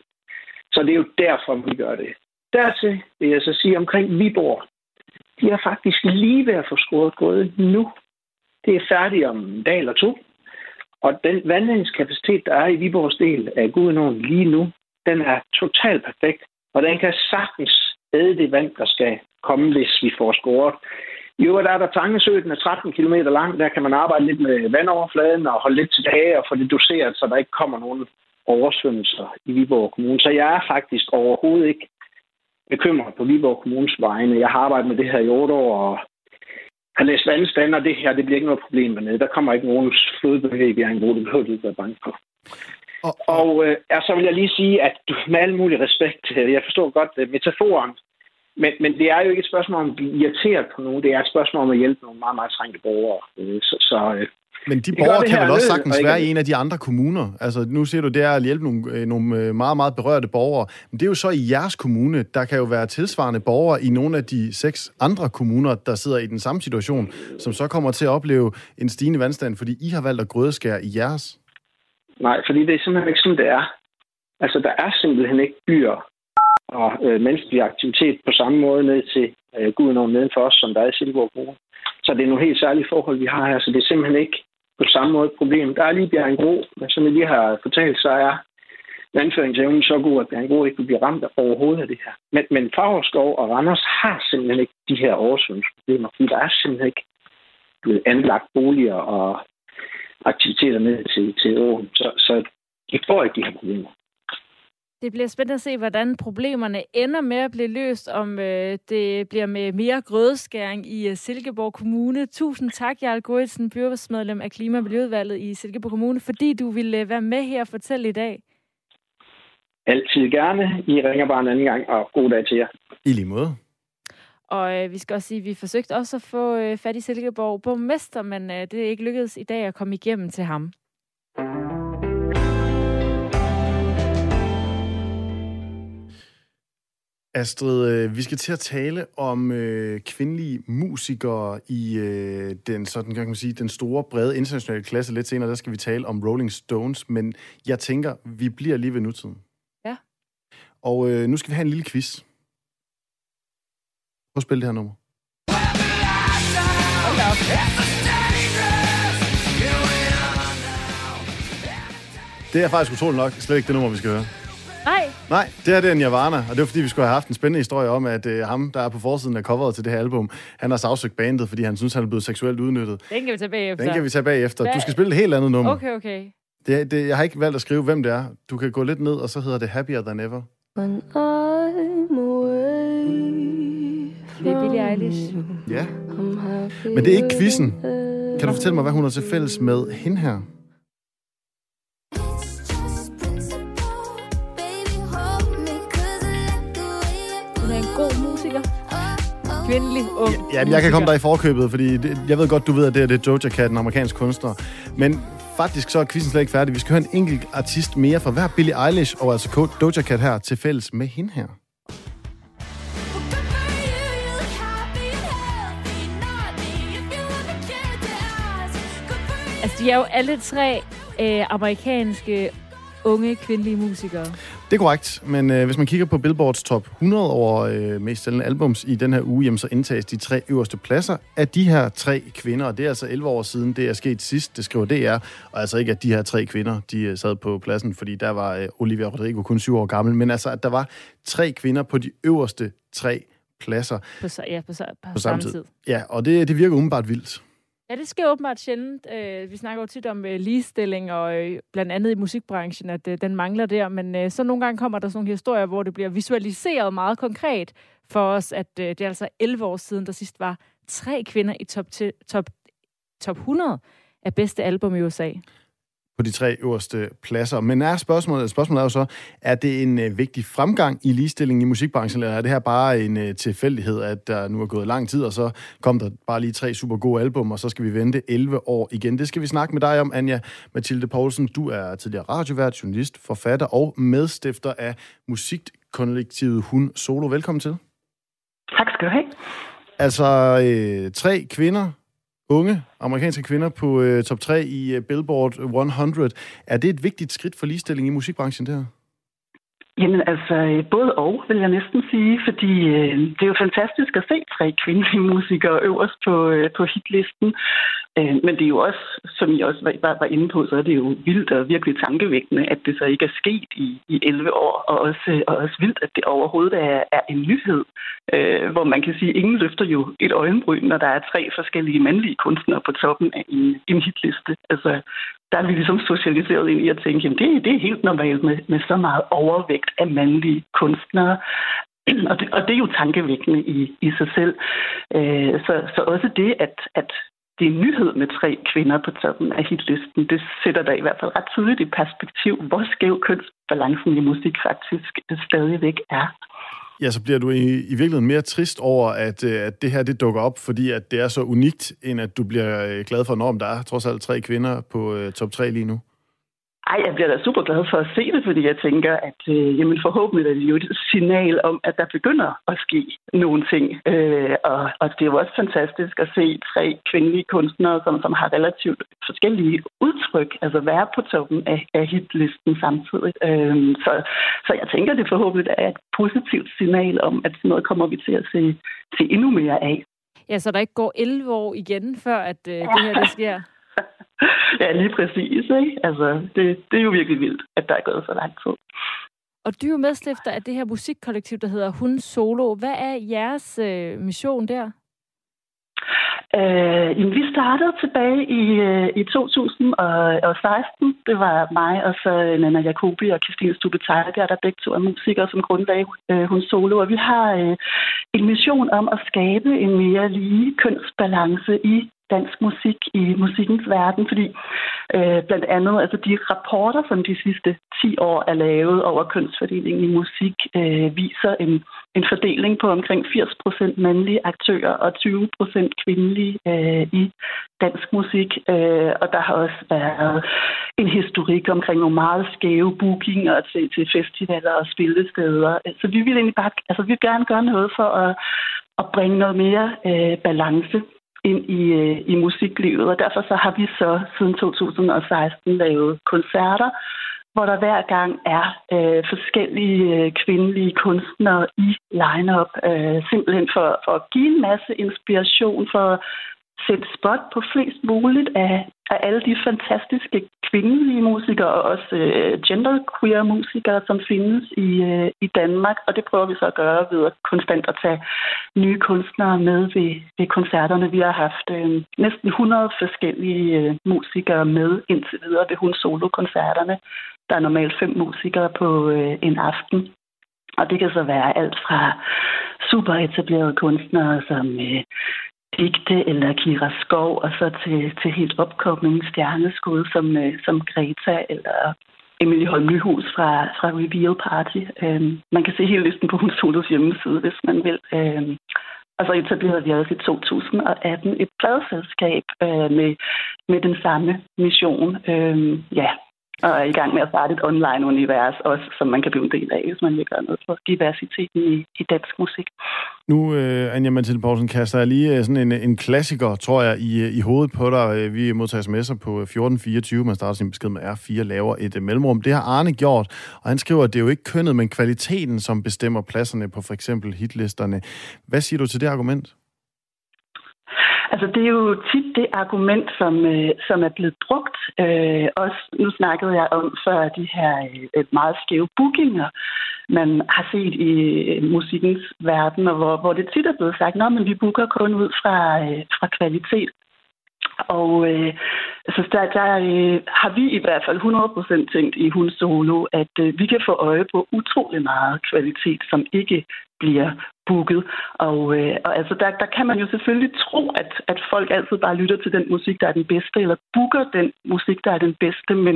Så det er jo derfor, vi gør det. Dertil vil jeg så sige omkring Viborg. De er faktisk lige ved at få skåret gået nu. Det er færdigt om en dag eller to. Og den vandledningskapacitet, der er i Viborgs del af Gudenåen lige nu, den er totalt perfekt. Og den kan sagtens æde det vand, der skal komme, hvis vi får scoret. Jo, der er der Tangesø, den er 13 km lang. Der kan man arbejde lidt med vandoverfladen og holde lidt tilbage og få det doseret, så der ikke kommer nogen oversvømmelser i Viborg Kommune. Så jeg er faktisk overhovedet ikke bekymret på Viborg Kommunes vegne. Jeg har arbejdet med det her i otte år og har læst vandstand, og det her det bliver ikke noget problem med. Der kommer ikke nogen flodbølge i Bjergenbro, det behøver du ikke være bange for. Og, og øh, så vil jeg lige sige, at du, med al mulig respekt, øh, jeg forstår godt øh, metaforen, men, men det er jo ikke et spørgsmål om at blive irriteret på nogen, det er et spørgsmål om at hjælpe nogle meget, meget trængte borgere. Øh, så, så men de borgere kan vel også sagtens være i en af de andre kommuner. Altså, nu siger du, det er at hjælpe nogle, nogle meget, meget berørte borgere. Men det er jo så i jeres kommune. Der kan jo være tilsvarende borgere i nogle af de seks andre kommuner, der sidder i den samme situation, som så kommer til at opleve en stigende vandstand, fordi I har valgt at grødeskære i jeres. Nej, fordi det er simpelthen ikke sådan, det er. Altså, der er simpelthen ikke byer og øh, menneskelig aktivitet på samme måde ned til øh, Gudenåen neden for os, som der er i Silkeborg Kommune. Så det er nogle helt særlige forhold, vi har her, så det er simpelthen ikke på samme måde et problem. Der er lige Bjergenbro, men som jeg lige har fortalt, så er vandføringsevnen så god, at Bjergenbro ikke vil blive ramt overhovedet af det her. Men, men Fagerskov og Randers har simpelthen ikke de her oversvømmelsesproblemer, fordi der er simpelthen ikke blevet anlagt boliger og aktiviteter ned til, til åen. Så, så de får ikke de her problemer. Det bliver spændende at se, hvordan problemerne ender med at blive løst, om øh, det bliver med mere grødeskæring i uh, Silkeborg Kommune. Tusind tak, Jarl Goritsen, byrådsmedlem af Klima- og Miljøudvalget i Silkeborg Kommune, fordi du ville uh, være med her og fortælle i dag. Altid gerne. I ringer bare en anden gang, og god dag til jer. I lige måde. Og øh, vi skal også sige, at vi forsøgte også at få øh, fat i Silkeborg borgmester, men øh, det er ikke lykkedes i dag at komme igennem til ham. Astrid, øh, vi skal til at tale om øh, kvindelige musikere i øh, den sådan kan man sige den store brede internationale klasse lidt senere. Der skal vi tale om Rolling Stones, men jeg tænker, vi bliver lige ved nutiden. Ja. Og øh, nu skal vi have en lille quiz. Prøv at spille det her nummer. Det er faktisk utroligt nok slet ikke det nummer, vi skal høre. Nej. Det her det er Nirvana, og det var fordi, vi skulle have haft en spændende historie om, at øh, ham, der er på forsiden af coveret til det her album, han har sagsøgt bandet, fordi han synes, han er blevet seksuelt udnyttet. Den kan vi tage bagefter. Den kan vi tage bagefter. Du skal spille et helt andet nummer. Okay, okay. Det, det, jeg har ikke valgt at skrive, hvem det er. Du kan gå lidt ned, og så hedder det Happier Than Ever. When I'm away det er Billie Eilish. Ja. Men det er ikke quizzen. Kan du fortælle mig, hvad hun har til fælles med hende her? Kvindelig ung. Ja, jamen, jeg kan komme dig i forkøbet, fordi det, jeg ved godt, du ved, at det er, det Doja Cat, en amerikansk kunstner. Men faktisk så er quizzen slet ikke færdig. Vi skal høre en enkelt artist mere fra hver Billie Eilish og altså Doja Cat her til fælles med hende her. Altså, de er jo alle tre øh, amerikanske unge kvindelige musikere. Det er korrekt, men øh, hvis man kigger på Billboards top 100 over øh, mest sælgende albums i den her uge, jamen, så indtages de tre øverste pladser af de her tre kvinder, og det er altså 11 år siden, det er sket sidst, det skriver DR, og altså ikke, at de her tre kvinder, de øh, sad på pladsen, fordi der var øh, Olivia Rodrigo kun syv år gammel, men altså, at der var tre kvinder på de øverste tre pladser. På, ja, på, på, på samme tid. tid. Ja, og det, det virker umiddelbart vildt. Ja, det sker åbenbart sjældent. Øh, vi snakker jo tit om øh, ligestilling, og øh, blandt andet i musikbranchen, at øh, den mangler der. Men øh, så nogle gange kommer der sådan nogle historier, hvor det bliver visualiseret meget konkret for os, at øh, det er altså 11 år siden, der sidst var tre kvinder i top, top, top 100 af bedste album i USA på de tre øverste pladser. Men er spørgsmålet, spørgsmålet er jo så, er det en øh, vigtig fremgang i ligestilling i musikbranchen, eller er det her bare en øh, tilfældighed, at der nu er gået lang tid, og så kom der bare lige tre super gode album, og så skal vi vente 11 år igen. Det skal vi snakke med dig om, Anja Mathilde Poulsen. Du er tidligere radiovært, journalist, forfatter og medstifter af musikkollektivet Hun Solo. Velkommen til. Tak skal du have. Altså, øh, tre kvinder, unge amerikanske kvinder på øh, top 3 i øh, Billboard 100. Er det et vigtigt skridt for ligestilling i musikbranchen, det her? Jamen altså, både og, vil jeg næsten sige, fordi øh, det er jo fantastisk at se tre kvindelige musikere øverst på, øh, på hitlisten. Øh, men det er jo også, som I også var, var inde på, så er det jo vildt og virkelig tankevækkende, at det så ikke er sket i, i 11 år, og også, og også vildt, at det overhovedet er, er en nyhed, øh, hvor man kan sige, at ingen løfter jo et øjenbryn, når der er tre forskellige mandlige kunstnere på toppen af en, en hitliste. Altså, der er vi ligesom socialiseret ind i at tænke, at det, det er helt normalt med, med så meget overvægt af mandlige kunstnere. Og det, og det er jo tankevækkende i, i sig selv. Øh, så, så også det, at, at det er nyhed med tre kvinder på toppen af hitlisten, det sætter da i hvert fald ret tydeligt i perspektiv, hvor skæv kønsbalancen i musik faktisk stadigvæk er. Ja, så bliver du i, i virkeligheden mere trist over, at, øh, at det her det dukker op, fordi at det er så unikt, end at du bliver øh, glad for, når der er trods alt tre kvinder på uh, top 3 lige nu. Ej, jeg bliver da super glad for at se det, fordi jeg tænker, at øh, jamen forhåbentlig er det jo et signal om, at der begynder at ske nogle ting. Øh, og, og det er jo også fantastisk at se tre kvindelige kunstnere, som, som har relativt forskellige udtryk, altså være på toppen af, af hitlisten samtidig. Øh, så, så jeg tænker, det forhåbentlig er et positivt signal om, at sådan noget kommer vi til at se, se endnu mere af. Ja, så der ikke går 11 år igen, før at øh, det her det sker. ja, lige præcis. Ikke? Altså, det, det er jo virkelig vildt, at der er gået så lang tid. Og du er jo medstifter af det her musikkollektiv, der hedder Hun Solo. Hvad er jeres øh, mission der? Øh, jamen, vi startede tilbage i, øh, i 2016. Det var mig og så Nana Jacobi og Christine Stube Tejlbjerg, der begge to er musikere, som grundlag øh, Hun Solo. Og vi har øh, en mission om at skabe en mere lige kønsbalance i dansk musik i musikkens verden, fordi øh, blandt andet altså de rapporter, som de sidste 10 år er lavet over kønsfordelingen i musik, øh, viser en, en fordeling på omkring 80 procent mandlige aktører og 20 procent kvindelige øh, i dansk musik. Øh, og der har også været en historik omkring nogle meget skæve bookinger til, til festivaler og spillesteder. Så vi vil egentlig bare, altså vi vil gerne gøre noget for at, at bringe noget mere øh, balance ind i, øh, i musiklivet. Og derfor så har vi så siden 2016 lavet koncerter, hvor der hver gang er øh, forskellige øh, kvindelige kunstnere i line-up, øh, simpelthen for, for at give en masse inspiration, for sætte spot på flest muligt af, af alle de fantastiske kvindelige musikere og også øh, genderqueer musikere, som findes i, øh, i Danmark. Og det prøver vi så at gøre ved at konstant at tage nye kunstnere med ved, ved koncerterne. Vi har haft øh, næsten 100 forskellige øh, musikere med indtil videre ved hun solo-koncerterne. Der er normalt fem musikere på øh, en aften. Og det kan så være alt fra super etablerede kunstnere som øh, Digte eller Kira Skov, og så til, til helt opkommende stjerneskud som, øh, som Greta eller Emilie Holm Nyhus fra, fra Reveal Party. Øhm, man kan se hele listen på Hun Solos hjemmeside, hvis man vil. Øhm, og så etablerede vi også i 2018 et pladselskab øh, med, med den samme mission. Øhm, ja, og er i gang med at starte et online-univers også, som man kan blive en del af, hvis man vil gøre noget for diversiteten i, i dansk musik. Nu, uh, Anja Mathilde Poulsen, kaster jeg lige øh, sådan en, en klassiker, tror jeg, i, øh, i hovedet på dig. Vi modtager sms'er på 1424. Man starter sin besked med R4, laver et uh, mellemrum. Det har Arne gjort, og han skriver, at det er jo ikke kønnet, men kvaliteten, som bestemmer pladserne på for eksempel hitlisterne. Hvad siger du til det argument? Altså, det er jo tit det argument, som, øh, som er blevet brugt. Øh, også, nu snakkede jeg om før de her øh, meget skæve bookinger, man har set i øh, musikkens verden, og hvor, hvor det tit er blevet sagt, at vi booker kun ud fra, øh, fra kvalitet. Og øh, så der, der øh, har vi i hvert fald 100% tænkt i Hun Solo, at øh, vi kan få øje på utrolig meget kvalitet, som ikke bliver booket. Og, øh, og altså der, der kan man jo selvfølgelig tro, at, at folk altid bare lytter til den musik, der er den bedste, eller booker den musik, der er den bedste, men,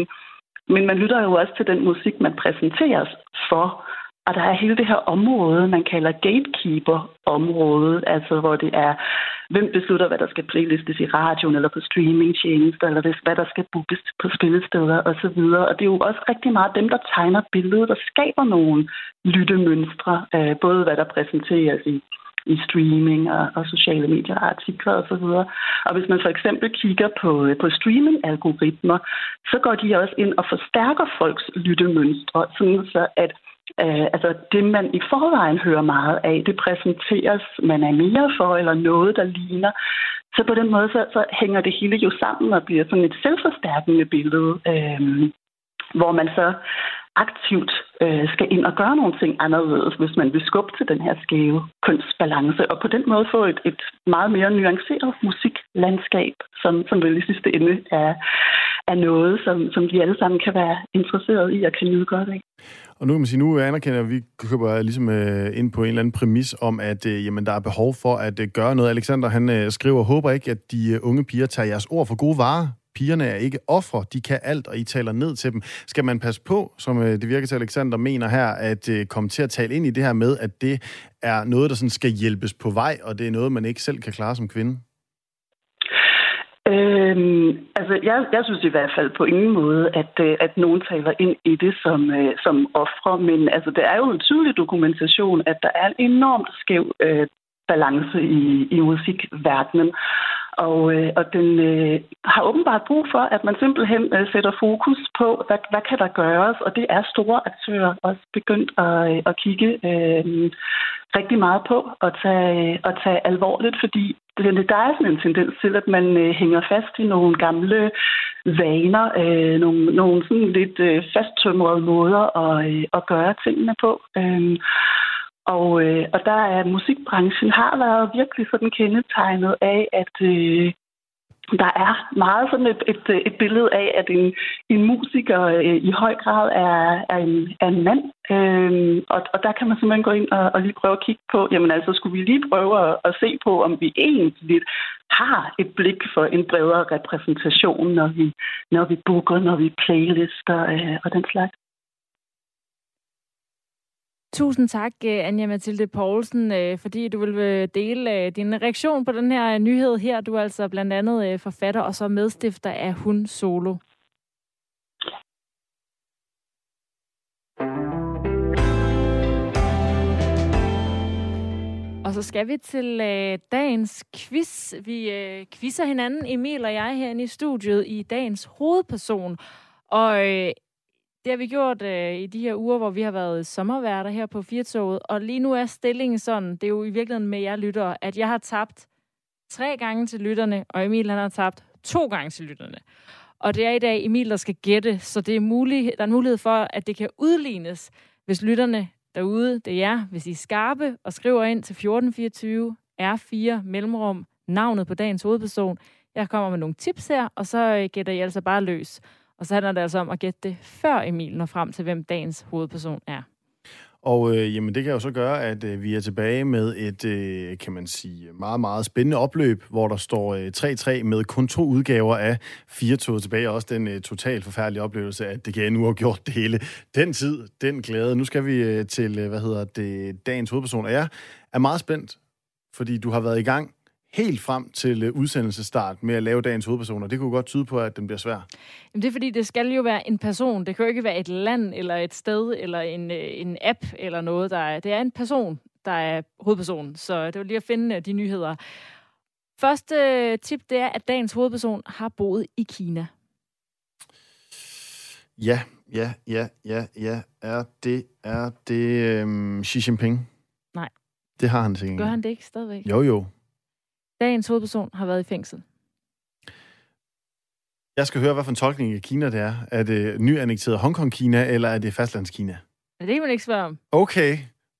men man lytter jo også til den musik, man præsenteres for. Og der er hele det her område, man kalder gatekeeper-området, altså hvor det er, hvem beslutter, hvad der skal playlistes i radioen eller på streamingtjenester, eller hvad der skal bookes på spillesteder osv. Og det er jo også rigtig meget dem, der tegner billedet, der skaber nogle lyttemønstre, øh, både hvad der præsenteres i i streaming og, og sociale medier og artikler osv. Og, og hvis man for eksempel kigger på, øh, på streaming-algoritmer, så går de også ind og forstærker folks lyttemønstre, sådan så at Øh, altså det, man i forvejen hører meget af, det præsenteres, man er mere for, eller noget, der ligner. Så på den måde, så, så hænger det hele jo sammen og bliver sådan et selvforstærkende billede, øh, hvor man så aktivt øh, skal ind og gøre nogle ting anderledes, hvis man vil skubbe til den her skæve kønsbalance, og på den måde få et, et meget mere nuanceret musiklandskab, som, som vel i sidste ende er, er noget, som, som de alle sammen kan være interesseret i og kan nyde godt af. Og nu kan man sige, nu anerkender at vi køber ligesom øh, ind på en eller anden præmis om, at øh, jamen, der er behov for at øh, gøre noget. Alexander han øh, skriver, håber ikke, at de øh, unge piger tager jeres ord for gode varer pigerne er ikke ofre, de kan alt, og I taler ned til dem. Skal man passe på, som øh, det virker til Alexander mener her, at øh, komme til at tale ind i det her med, at det er noget, der sådan skal hjælpes på vej, og det er noget, man ikke selv kan klare som kvinde? Øhm, altså, jeg, jeg synes i hvert fald på ingen måde, at, øh, at nogen taler ind i det som, øh, som ofre, men altså, det er jo en tydelig dokumentation, at der er en enormt skæv øh, balance i, i musikverdenen. Og, øh, og den øh, har åbenbart brug for, at man simpelthen øh, sætter fokus på, hvad, hvad kan der gøres, og det er store aktører også begyndt at, øh, at kigge øh, rigtig meget på og tage, at tage alvorligt, fordi der er sådan en tendens til, at man øh, hænger fast i nogle gamle vaner, øh, nogle, nogle sådan lidt øh, fasttømrede måder at, øh, at gøre tingene på. Øh, og, øh, og der er musikbranchen har været virkelig sådan kendetegnet af, at øh, der er meget sådan et, et, et billede af, at en, en musiker øh, i høj grad er, er, en, er en mand. Øh, og, og der kan man simpelthen gå ind og, og lige prøve at kigge på, jamen altså skulle vi lige prøve at, at se på, om vi egentlig har et blik for en bredere repræsentation, når vi, når vi booker, når vi playlister øh, og den slags. Tusind tak, øh, Anja Mathilde Poulsen, øh, fordi du vil øh, dele din reaktion på den her nyhed her. Du er altså blandt andet forfatter og så medstifter af Hun Solo. Og så skal vi til øh, dagens quiz. Vi øh, quizzer hinanden, Emil og jeg, herinde i studiet i dagens hovedperson. Og øh, det har vi gjort øh, i de her uger, hvor vi har været sommerværter her på Firtoget, og lige nu er stillingen sådan, det er jo i virkeligheden med jer lyttere, at jeg har tabt tre gange til lytterne, og Emil han har tabt to gange til lytterne. Og det er i dag Emil, der skal gætte, så det er mulig, der er en mulighed for, at det kan udlignes, hvis lytterne derude, det er jer, hvis I er skarpe og skriver ind til 1424 R4 mellemrum navnet på dagens hovedperson. Jeg kommer med nogle tips her, og så øh, gætter I altså bare løs. Og så handler det altså om at gætte det, før Emil når frem til, hvem dagens hovedperson er. Og øh, jamen, det kan jo så gøre, at øh, vi er tilbage med et, øh, kan man sige, meget, meget spændende opløb, hvor der står øh, 3-3 med kun to udgaver af fire tog tilbage. Også den øh, totalt forfærdelige oplevelse, at det kan nu have gjort det hele. Den tid, den glæde. Nu skal vi øh, til, øh, hvad hedder det, dagens hovedperson. Og jeg er meget spændt, fordi du har været i gang helt frem til øh, udsendelsestart med at lave dagens hovedpersoner. Det kunne godt tyde på, at den bliver svær. Jamen det er fordi, det skal jo være en person. Det kan jo ikke være et land, eller et sted, eller en, øh, en app, eller noget. Der er, det er en person, der er hovedpersonen. Så det var lige at finde øh, de nyheder. Første tip, det er, at dagens hovedperson har boet i Kina. Ja, ja, ja, ja, ja. Er det, er det øhm, Xi Jinping? Nej. Det har han sikkert. Gør han det ikke stadigvæk? Jo, jo. Dagens hovedperson har været i fængsel. Jeg skal høre, hvad for en tolkning af Kina det er. Er det nyannekteret Hongkong-Kina, eller er det fastlandskina? Det kan man ikke spørge om. Okay.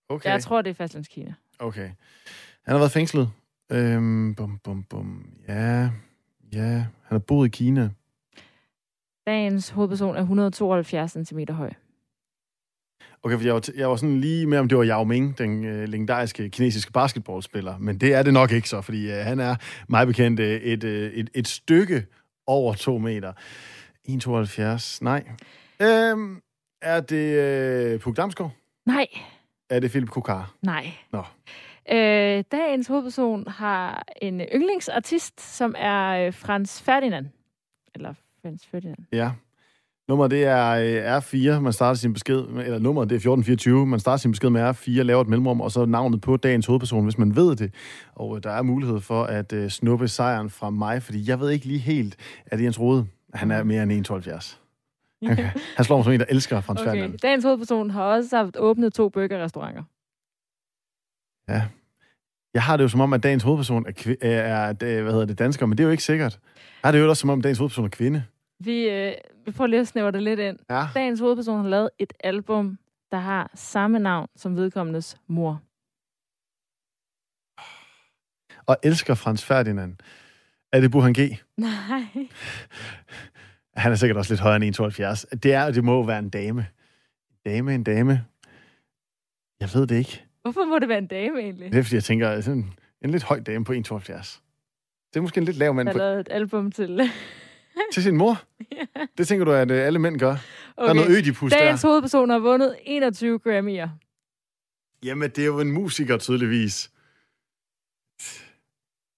okay. Jeg tror, det er fastlandskina. Okay. Han har været fængslet. Øhm, bum, bum, bum. Ja, ja. Han har boet i Kina. Dagens hovedperson er 172 cm høj. Okay, for jeg var, jeg var sådan lige med, om det var Yao Ming, den øh, legendariske kinesiske basketballspiller. Men det er det nok ikke så, fordi øh, han er meget bekendt øh, et, øh, et, et stykke over to meter. 1,72. Nej. Øhm, er det øh, Puk Damsgaard? Nej. Er det Philip Kokar? Nej. Nå. Øh, dagens hovedperson har en yndlingsartist, som er øh, Frans Ferdinand. Eller Frans Ferdinand. Ja. Nummeret det er øh, R4, man starter sin besked, eller nummeret det er 1424, man starter sin besked med R4, laver et mellemrum, og så navnet på dagens hovedperson, hvis man ved det. Og øh, der er mulighed for at uh, snuppe sejren fra mig, fordi jeg ved ikke lige helt, at Jens Rode, han er mere end 1,72. Okay. Han slår mig som en, der elsker Frans okay. Ferdinand. Dagens hovedperson har også haft åbnet to burgerrestauranter. Ja. Jeg har det jo som om, at dagens hovedperson er, er, er hvad hedder det, dansker, men det er jo ikke sikkert. Jeg har det jo også som om, at dagens hovedperson er kvinde. Vi, øh, vi prøver lige at snævre det lidt ind. Ja. Dagens hovedperson har lavet et album, der har samme navn som vedkommendes mor. Og elsker Frans Ferdinand. Er det Burhan G? Nej. Han er sikkert også lidt højere end 1,72. Det er, og det må være en dame. Dame, en dame. Jeg ved det ikke. Hvorfor må det være en dame egentlig? Det er, fordi jeg tænker, sådan en lidt høj dame på 1,72. Det er måske en lidt lav mand Der på, har lavet et album til. til sin mor. ja. Det tænker du, at øh, alle mænd gør. Okay. Der er noget ødipus der. Dagens hovedperson har vundet 21 Grammy'er. Jamen, det er jo en musiker, tydeligvis.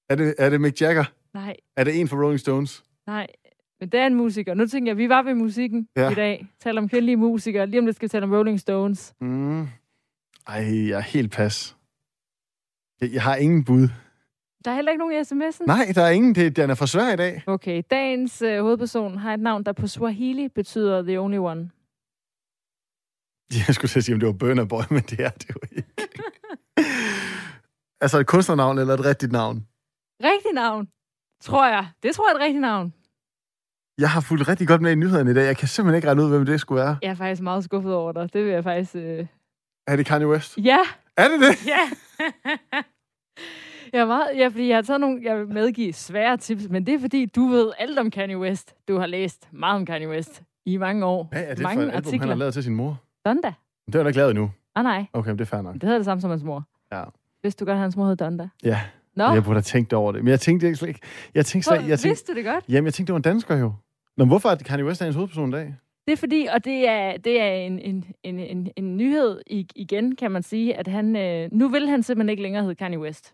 Er det, er det Mick Jagger? Nej, Er det en for Rolling Stones? nej. Men det er en musiker. Nu tænker jeg, vi var ved musikken Ja. i dag. Taler om kvindelige musikere. Lige om lidt skal vi tale om Rolling Stones. Mm. Ej, jeg er helt pas. Jeg, jeg har ingen bud. Der er heller ikke nogen i sms'en. Nej, der er ingen. Det, den er for svær i dag. Okay, dagens øh, hovedperson har et navn, der på Swahili betyder The Only One. Jeg skulle til at sige, om det var Burner Boy, men det er det jo ikke. altså et kunstnernavn eller et rigtigt navn? Rigtig navn, tror jeg. Det tror jeg er et rigtigt navn. Jeg har fulgt rigtig godt med i nyhederne i dag. Jeg kan simpelthen ikke regne ud, hvem det skulle være. Jeg er faktisk meget skuffet over dig. Det vil jeg faktisk... Øh... Er det Kanye West? Ja, Er det det? ja. jeg er meget... Ja, fordi jeg har taget nogle... Jeg vil medgive svære tips, men det er fordi, du ved alt om Kanye West. Du har læst meget om Kanye West i mange år. Hvad er det mange for et album, artikler. han har lavet til sin mor? Donda? Det er jo ikke lavet endnu. Ah, nej. Okay, men det er fair nok. Det hedder det samme som hans mor. Ja. Hvis du godt, at hans mor hed Donda. Ja, Nå, jeg burde have tænkt over det. Men jeg tænkte slet ikke... Jeg tænkte slet, jeg tænkte, vidste du det godt? jamen, jeg tænkte, det var en dansker jo. Nå, men hvorfor er Kanye West dagens hovedperson i dag? Det er fordi, og det er, det er en, en, en, en, en nyhed igen, kan man sige, at han, øh, nu vil han simpelthen ikke længere hedde Kanye West.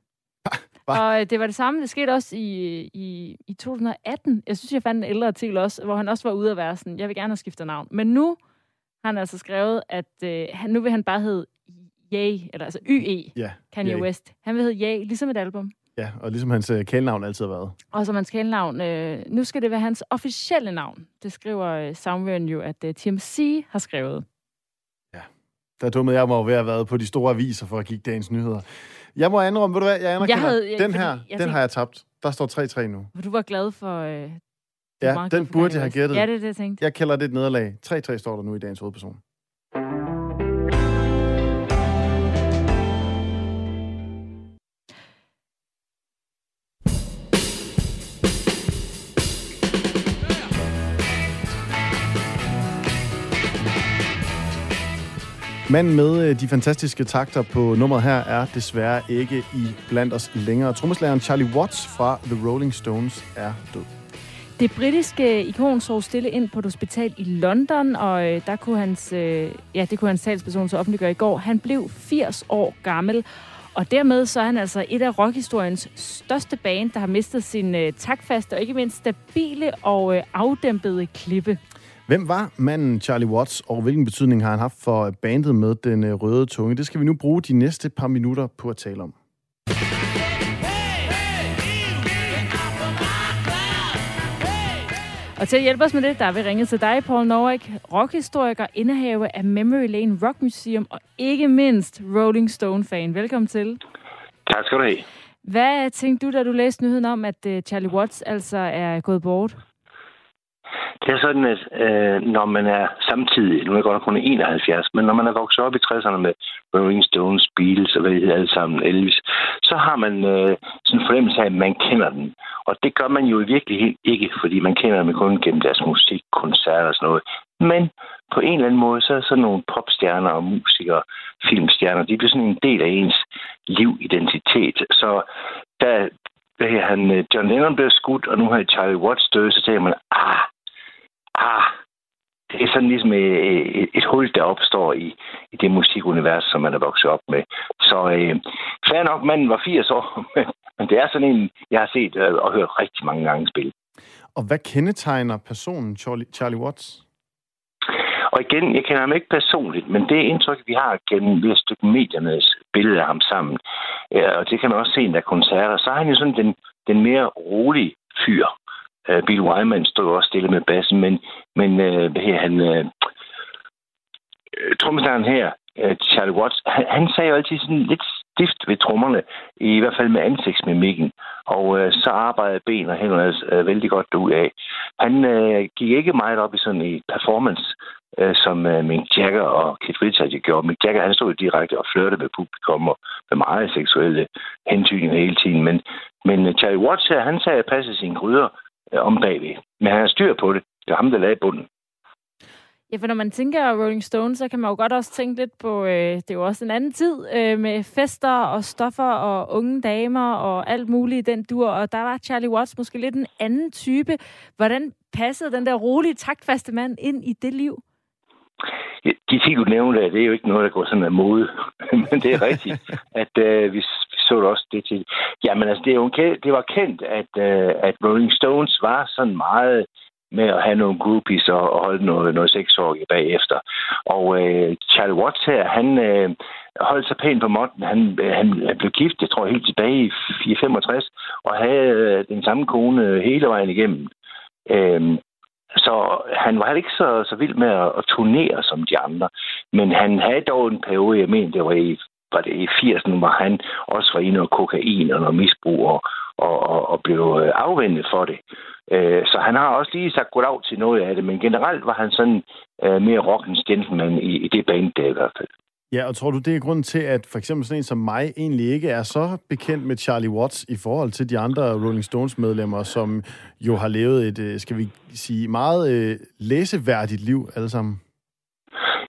Hva? Og øh, det var det samme, det skete også i, i, i 2018. Jeg synes, jeg fandt en ældre artikel også, hvor han også var ude at være sådan, jeg vil gerne have skiftet navn. Men nu har han altså skrevet, at øh, han, nu vil han bare hedde Ye, eller altså YE, Ja, Kanye Ye. West. Han vil hedde Ye, ligesom et album. ja og ligesom hans øh, kælenavn altid har været. Og som hans kælenavn, øh, nu skal det være hans officielle navn. Det skriver øh, Soundwaren jo, at øh, TMC har skrevet. Der dummede jeg mig over ved at have været på de store aviser for at kigge dagens nyheder. Jeg må andre ved du hvad, jeg anerkender, Jeg havde, den her, jeg den tænkte- har jeg tabt. Der står 3-3 nu. Du var glad for... Øh, Ja, den burde jeg have gættet. Ja, det er det, jeg tænkte. Jeg kalder det et nederlag. 3-3 står der nu i dagens hovedperson. Manden med øh, de fantastiske takter på nummeret her er desværre ikke i blandt os længere. Trommeslageren Charlie Watts fra The Rolling Stones er død. Det britiske ikon så stille ind på et hospital i London, og øh, der kunne hans, øh, ja, det kunne hans talsperson så offentliggøre i går. Han blev 80 år gammel, og dermed så er han altså et af rockhistoriens største band, der har mistet sin øh, takfaste og ikke mindst stabile og øh, afdæmpede klippe. Hvem var manden Charlie Watts, og hvilken betydning har han haft for bandet med den øh, røde tunge? Det skal vi nu bruge de næste par minutter på at tale om. Og til at hjælpe os med det, der vil ringe til dig, Paul Norrik, rockhistoriker, indehaver af Memory Lane Rock Museum, og ikke mindst Rolling Stone-fan. Velkommen til. Tak skal du have. Hvad tænkte du, da du læste nyheden om, at uh, Charlie Watts altså er gået bort? Det er sådan, at øh, når man er samtidig, nu er jeg godt nok kun 71, men når man er vokset op i 60'erne med Rolling Stones, Beatles og hvad det hedder alle sammen, Elvis, så har man øh, sådan en fornemmelse af, at man kender den. Og det gør man jo i virkeligheden ikke, fordi man kender dem kun gennem deres musik, koncerter og sådan noget. Men på en eller anden måde, så er sådan nogle popstjerner og musikere, filmstjerner, de bliver sådan en del af ens liv-identitet. Så da hvad her, han, øh, John Lennon blev skudt, og nu har Charlie Watts død, så tænker man, ah, ah, det er sådan ligesom et, et, et hul, der opstår i, i det musikunivers, som man er vokset op med. Så øh, fair nok, manden var 80 år, men, det er sådan en, jeg har set øh, og hørt rigtig mange gange spille. Og hvad kendetegner personen Charlie, Charlie Watts? Og igen, jeg kender ham ikke personligt, men det indtryk, vi har gennem ved at stykke mediernes billede af ham sammen, og det kan man også se, der koncerter, så er han jo sådan den, den mere rolige fyr. Uh, Bill Wyman stod også stille med bassen, men, men øh, her, han, øh, trommeslæren her, øh, Charlie Watts, han, han sagde jo altid sådan lidt stift ved trommerne, i hvert fald med ansigtsmimikken. Og øh, så arbejdede ben og hænderne altså, øh, vældig godt ud af. Han øh, gik ikke meget op i sådan i performance, øh, som øh, Mick Jagger og Keith Richards gjorde. Mick Jagger, han stod direkte og flørte med publikum og med meget seksuelle hentydninger hele tiden. Men, men Charlie Watts her, han sagde at passe sine gryder om bagved. Men han har styr på det. Det er ham, der lagde bunden. Ja, for når man tænker Rolling Stones, så kan man jo godt også tænke lidt på, øh, det er jo også en anden tid øh, med fester og stoffer og unge damer og alt muligt i den dur, og der var Charlie Watts måske lidt en anden type. Hvordan passede den der rolige, taktfaste mand ind i det liv? Ja, de ting, du nævnte, det er jo ikke noget, der går sådan af mode. Men det er rigtigt, at øh, vi, vi så du også det til. Jamen altså, det, er jo, det var kendt, at, øh, at Rolling Stones var sådan meget med at have nogle groupies og, og holde noget, noget sexsorg bagefter. Og øh, Charlie Watts her, han øh, holdt sig pænt på måtten. Han, øh, han blev gift, jeg tror, helt tilbage i 65, og havde øh, den samme kone hele vejen igennem. Øh, så han var ikke så, så vild med at, at turnere som de andre. Men han havde dog en periode, jeg mener, det var i, var det i 80'erne, hvor han også var inde og kokain og noget misbrug og, og, og, og blev øh, afvendet for det. Øh, så han har også lige sagt goddag til noget af det, men generelt var han sådan øh, mere rockens gentleman i, i det band der i hvert fald. Ja, og tror du, det er grund til, at for eksempel sådan en som mig egentlig ikke er så bekendt med Charlie Watts i forhold til de andre Rolling Stones-medlemmer, som jo har levet et, øh, skal vi sige, meget øh, læseværdigt liv alle sammen?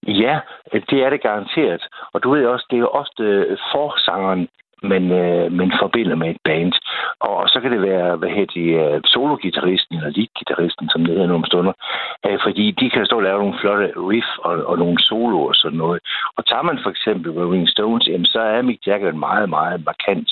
Ja, øh, det er det garanteret. Og du ved også, det er jo ofte øh, forsangeren, man, øh, man forbinder med et band. Og, og så kan det være, hvad hedder de, øh, sologitarristen eller leadgitarristen, som det hedder nogle stunder. Øh, fordi de kan stå og lave nogle flotte riff og, og nogle soloer og sådan noget. Og tager man for eksempel Rolling Stones, jamen, så er Mick Jagger en meget, meget markant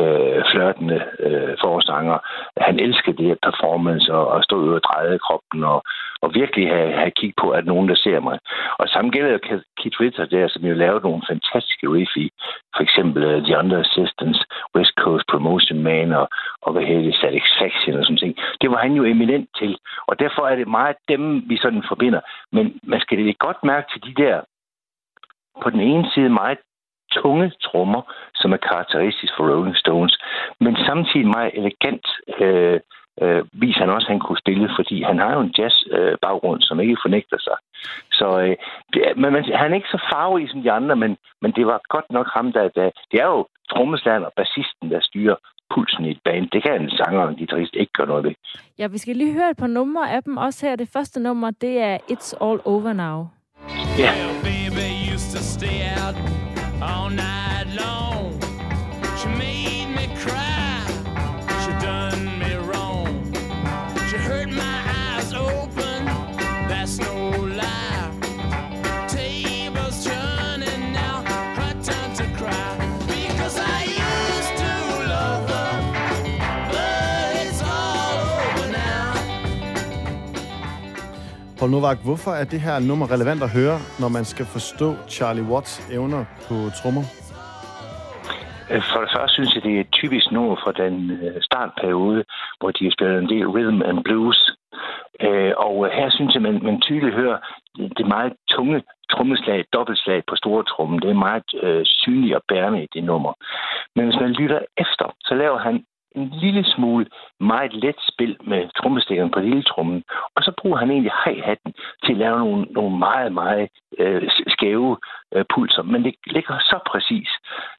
øh, flørtende øh, forstanger. Han elskede det her performance og, og stå ud og dreje kroppen og, og virkelig have, have kig på, at nogen, der ser mig. Og samme gælder jo Keith Richards der, som jo lavede nogle fantastiske riff i, for eksempel uh, The Under Assistance, West Coast Promotion Man og, og hvad hedder det, Satisfaction og sådan ting. Det var han jo eminent til, og derfor er det meget dem, vi sådan forbinder. Men man skal det godt mærke til de der på den ene side meget tunge trommer, som er karakteristisk for Rolling Stones, men samtidig meget elegant øh, øh, viser han også, at han kunne spille, fordi han har jo en jazz-baggrund, øh, som ikke fornægter sig. Så øh, det, men, man, han er ikke så farverig som de andre, men, men det var godt nok ham, der, der det er jo trommeslæren og bassisten, der styrer pulsen i et band. Det kan en sanger og en guitarist ikke gøre noget ved. Ja, vi skal lige høre et par numre af dem også her. Det første nummer, det er It's All Over Now. Ja. Yeah. All night Paul Novak, hvorfor er det her nummer relevant at høre, når man skal forstå Charlie Watts evner på trommer? Øh, for det første synes jeg, det er et typisk nummer fra den øh, startperiode, hvor de har spillet en del rhythm and blues. Øh, og her synes jeg, man, man tydeligt hører det meget tunge trommeslag, dobbeltslag på store trommen. Det er meget øh, synligt og bærende i det nummer. Men hvis man lytter efter, så laver han en lille smule meget let spil med trommestikkeren på lille trommen, og så bruger han egentlig hi-hatten til at lave nogle, nogle meget, meget øh, skæve øh, pulser. Men det ligger så præcis.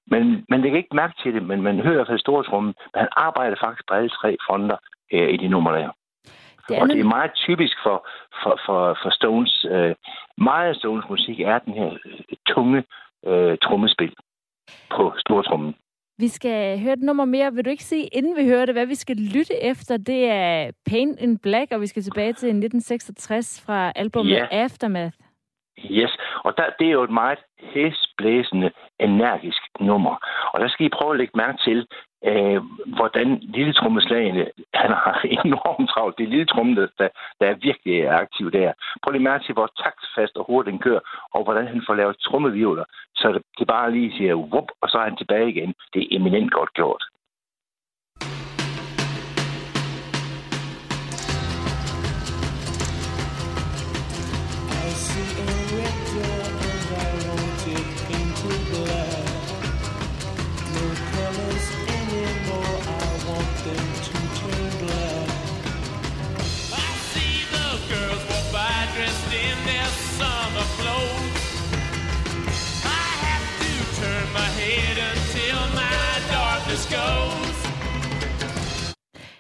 Men man lægger ikke mærke til det, men man hører i hvert fald store trommen, men han arbejder faktisk på alle tre fronter øh, i de numre der. Det og det er meget typisk for, for, for, for Stones. Øh, meget af Stones musik er den her øh, tunge øh, trommespil på stortrummen. Vi skal høre et nummer mere. Vil du ikke sige, inden vi hører det, hvad vi skal lytte efter? Det er Pain in Black, og vi skal tilbage til 1966 fra albumet yeah. Aftermath. Yes, og der, det er jo et meget hæsblæsende, energisk nummer. Og der skal I prøve at lægge mærke til, øh, hvordan lille trommeslagene, han har enormt travlt. Det er lille tromme, der, der er virkelig aktiv der. Prøv lige mærke til, hvor taktfast og hurtigt den kører, og hvordan han får lavet trommevivler, så det, det bare lige siger, wup, og så er han tilbage igen. Det er eminent godt gjort.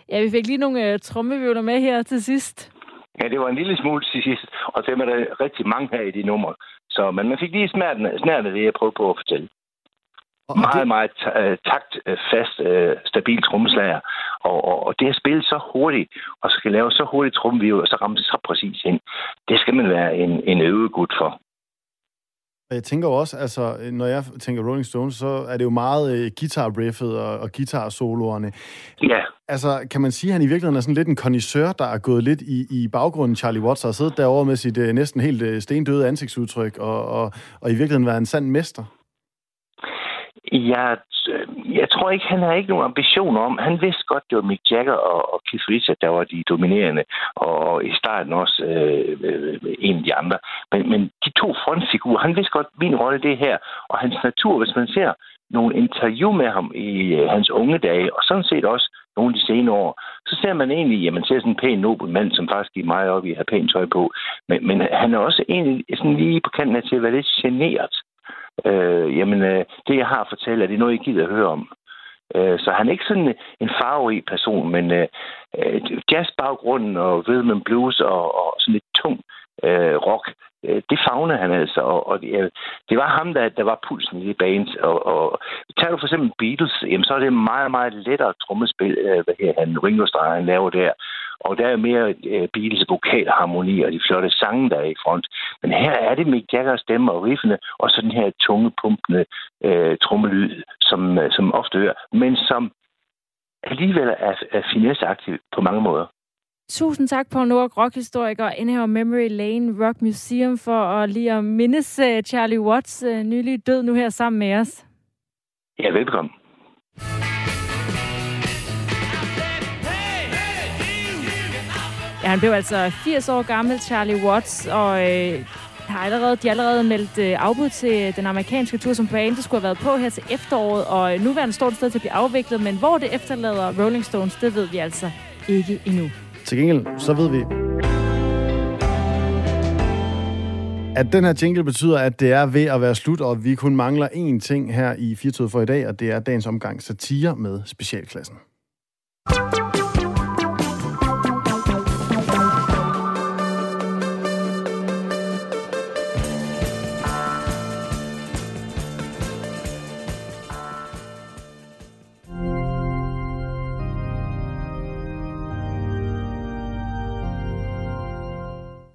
Ja, vi fik lige nogle uh, trommevivler med her til sidst. Ja, det var en lille smule til sidst, og dem er der rigtig mange her i de numre. Så, men man fik lige snærende det, jeg prøvede på at fortælle. Og meget, det... meget uh, takt, uh, fast, uh, stabil trommeslager. Og, og, og det at spille så hurtigt, og skal lave så hurtigt trommeviv, og så ramme så præcis ind, det skal man være en, en øvegud for. Jeg tænker også, altså, når jeg tænker Rolling Stones, så er det jo meget uh, guitar-riffet og, og guitar-soloerne. Ja. Altså, kan man sige, at han i virkeligheden er sådan lidt en kondisør, der er gået lidt i, i baggrunden, Charlie Watts, og siddet derovre med sit uh, næsten helt uh, stendøde ansigtsudtryk, og, og, og i virkeligheden være en sand mester? Jeg, øh, jeg tror ikke, han har ikke nogen ambition om. Han vidste godt, det var Mick Jagger og, og Keith Richards, der var de dominerende, og, i starten også øh, øh, en af de andre. Men, men de to frontfigurer, han vidste godt, min rolle det her, og hans natur, hvis man ser nogle interview med ham i øh, hans unge dage, og sådan set også nogle af de senere år, så ser man egentlig, at man ser sådan en pæn nobel mand, som faktisk giver meget op i at have pænt tøj på. Men, men han er også egentlig sådan lige på kanten af til at være lidt generet øh, jamen, øh, det jeg har at fortælle, er det noget, I gider at høre om. Øh, så han er ikke sådan en farverig person, men øh, øh jazzbaggrunden og rhythm blues og, og sådan lidt tung øh, rock, øh, det fagnede han altså, og, og det, øh, det var ham, der, der var pulsen i det band. Og, og tager du for eksempel Beatles, jamen, så er det meget, meget lettere trommespil, øh, hvad her han, Ringo Starr, han laver der. Og der er mere øh, Beatles vokalharmoni og de flotte sange, der er i front. Men her er det Mick Jaggers stemme og riffene, og så den her tunge, pumpende øh, trommelyd, som, øh, som ofte hører, men som alligevel er, er finesseaktiv på mange måder. Tusind tak, Paul Nord, rockhistoriker, indehaver Memory Lane Rock Museum, for at lige at mindes uh, Charlie Watts uh, nylige død nu her sammen med os. Ja, velkommen. Ja, han blev altså 80 år gammel, Charlie Watts, og øh, har allerede, de har allerede meldt øh, afbud til den amerikanske tur, som bandet skulle have været på her til efteråret, og nuværende står det sted til at blive afviklet, men hvor det efterlader Rolling Stones, det ved vi altså ikke endnu. Til gengæld, så ved vi, at den her jingle betyder, at det er ved at være slut, og vi kun mangler én ting her i 24 for i dag, og det er dagens omgang satire med specialklassen.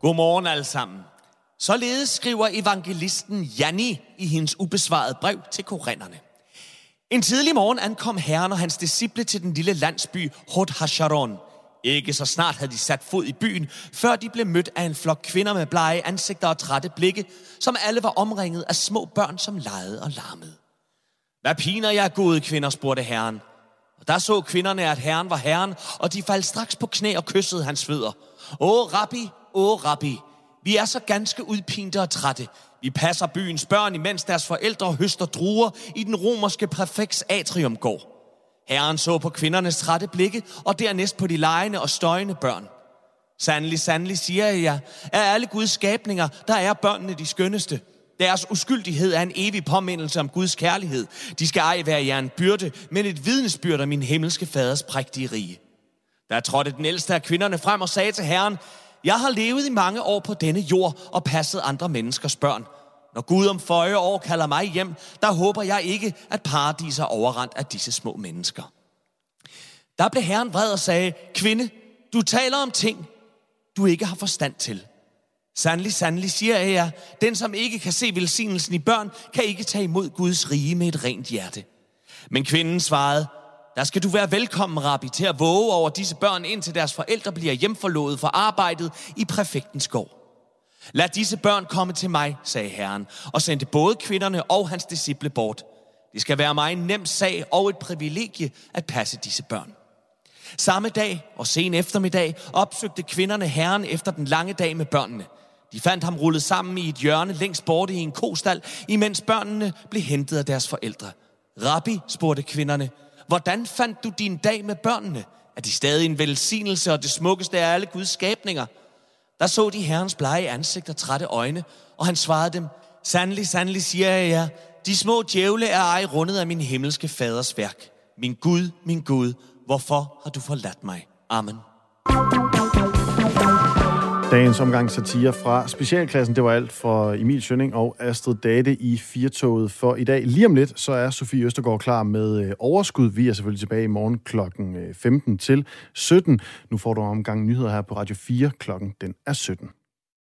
Godmorgen alle sammen. Således skriver evangelisten Janni i hendes ubesvarede brev til korinderne. En tidlig morgen ankom herren og hans disciple til den lille landsby Hot Hasharon. Ikke så snart havde de sat fod i byen, før de blev mødt af en flok kvinder med blege ansigter og trætte blikke, som alle var omringet af små børn, som legede og larmede. Hvad piner jeg, gode kvinder, spurgte herren. Og der så kvinderne, at herren var herren, og de faldt straks på knæ og kyssede hans fødder. Åh, rabbi, åh rabbi, vi er så ganske udpinte og trætte. Vi passer byens børn, imens deres forældre høster druer i den romerske præfekts atriumgård. Herren så på kvindernes trætte blikke, og dernæst på de lejende og støjende børn. Sandelig, sandelig siger jeg jer, alle Guds skabninger, der er børnene de skønneste. Deres uskyldighed er en evig påmindelse om Guds kærlighed. De skal ej være jer en byrde, men et vidnesbyrd om min himmelske faders prægtige rige. Der trådte den ældste af kvinderne frem og sagde til Herren, jeg har levet i mange år på denne jord og passet andre menneskers børn. Når Gud om 40 år kalder mig hjem, der håber jeg ikke, at paradis er overrendt af disse små mennesker. Der blev Herren vred og sagde, kvinde, du taler om ting, du ikke har forstand til. Sandelig, sandelig siger jeg jer, den som ikke kan se velsignelsen i børn, kan ikke tage imod Guds rige med et rent hjerte. Men kvinden svarede, der skal du være velkommen, rabbi, til at våge over disse børn, indtil deres forældre bliver hjemforlået for arbejdet i præfektens gård. Lad disse børn komme til mig, sagde Herren, og sendte både kvinderne og hans disciple bort. Det skal være mig en nem sag og et privilegie at passe disse børn. Samme dag og sen eftermiddag opsøgte kvinderne herren efter den lange dag med børnene. De fandt ham rullet sammen i et hjørne længst borte i en kostal, imens børnene blev hentet af deres forældre. Rabbi, spurgte kvinderne, Hvordan fandt du din dag med børnene? Er de stadig en velsignelse og det smukkeste af alle Guds skabninger? Der så de herrens blege ansigt og trætte øjne, og han svarede dem, Sandelig, sandelig siger jeg jer, de små djævle er ej rundet af min himmelske faders værk. Min Gud, min Gud, hvorfor har du forladt mig? Amen. Dagens omgang satire fra Specialklassen, det var alt for Emil Sønning og Astrid Date i Firtoget for i dag. Lige om lidt, så er Sofie Østergaard klar med øh, overskud. Vi er selvfølgelig tilbage i morgen klokken øh, 15 til 17. Nu får du omgang nyheder her på Radio 4 klokken den er 17.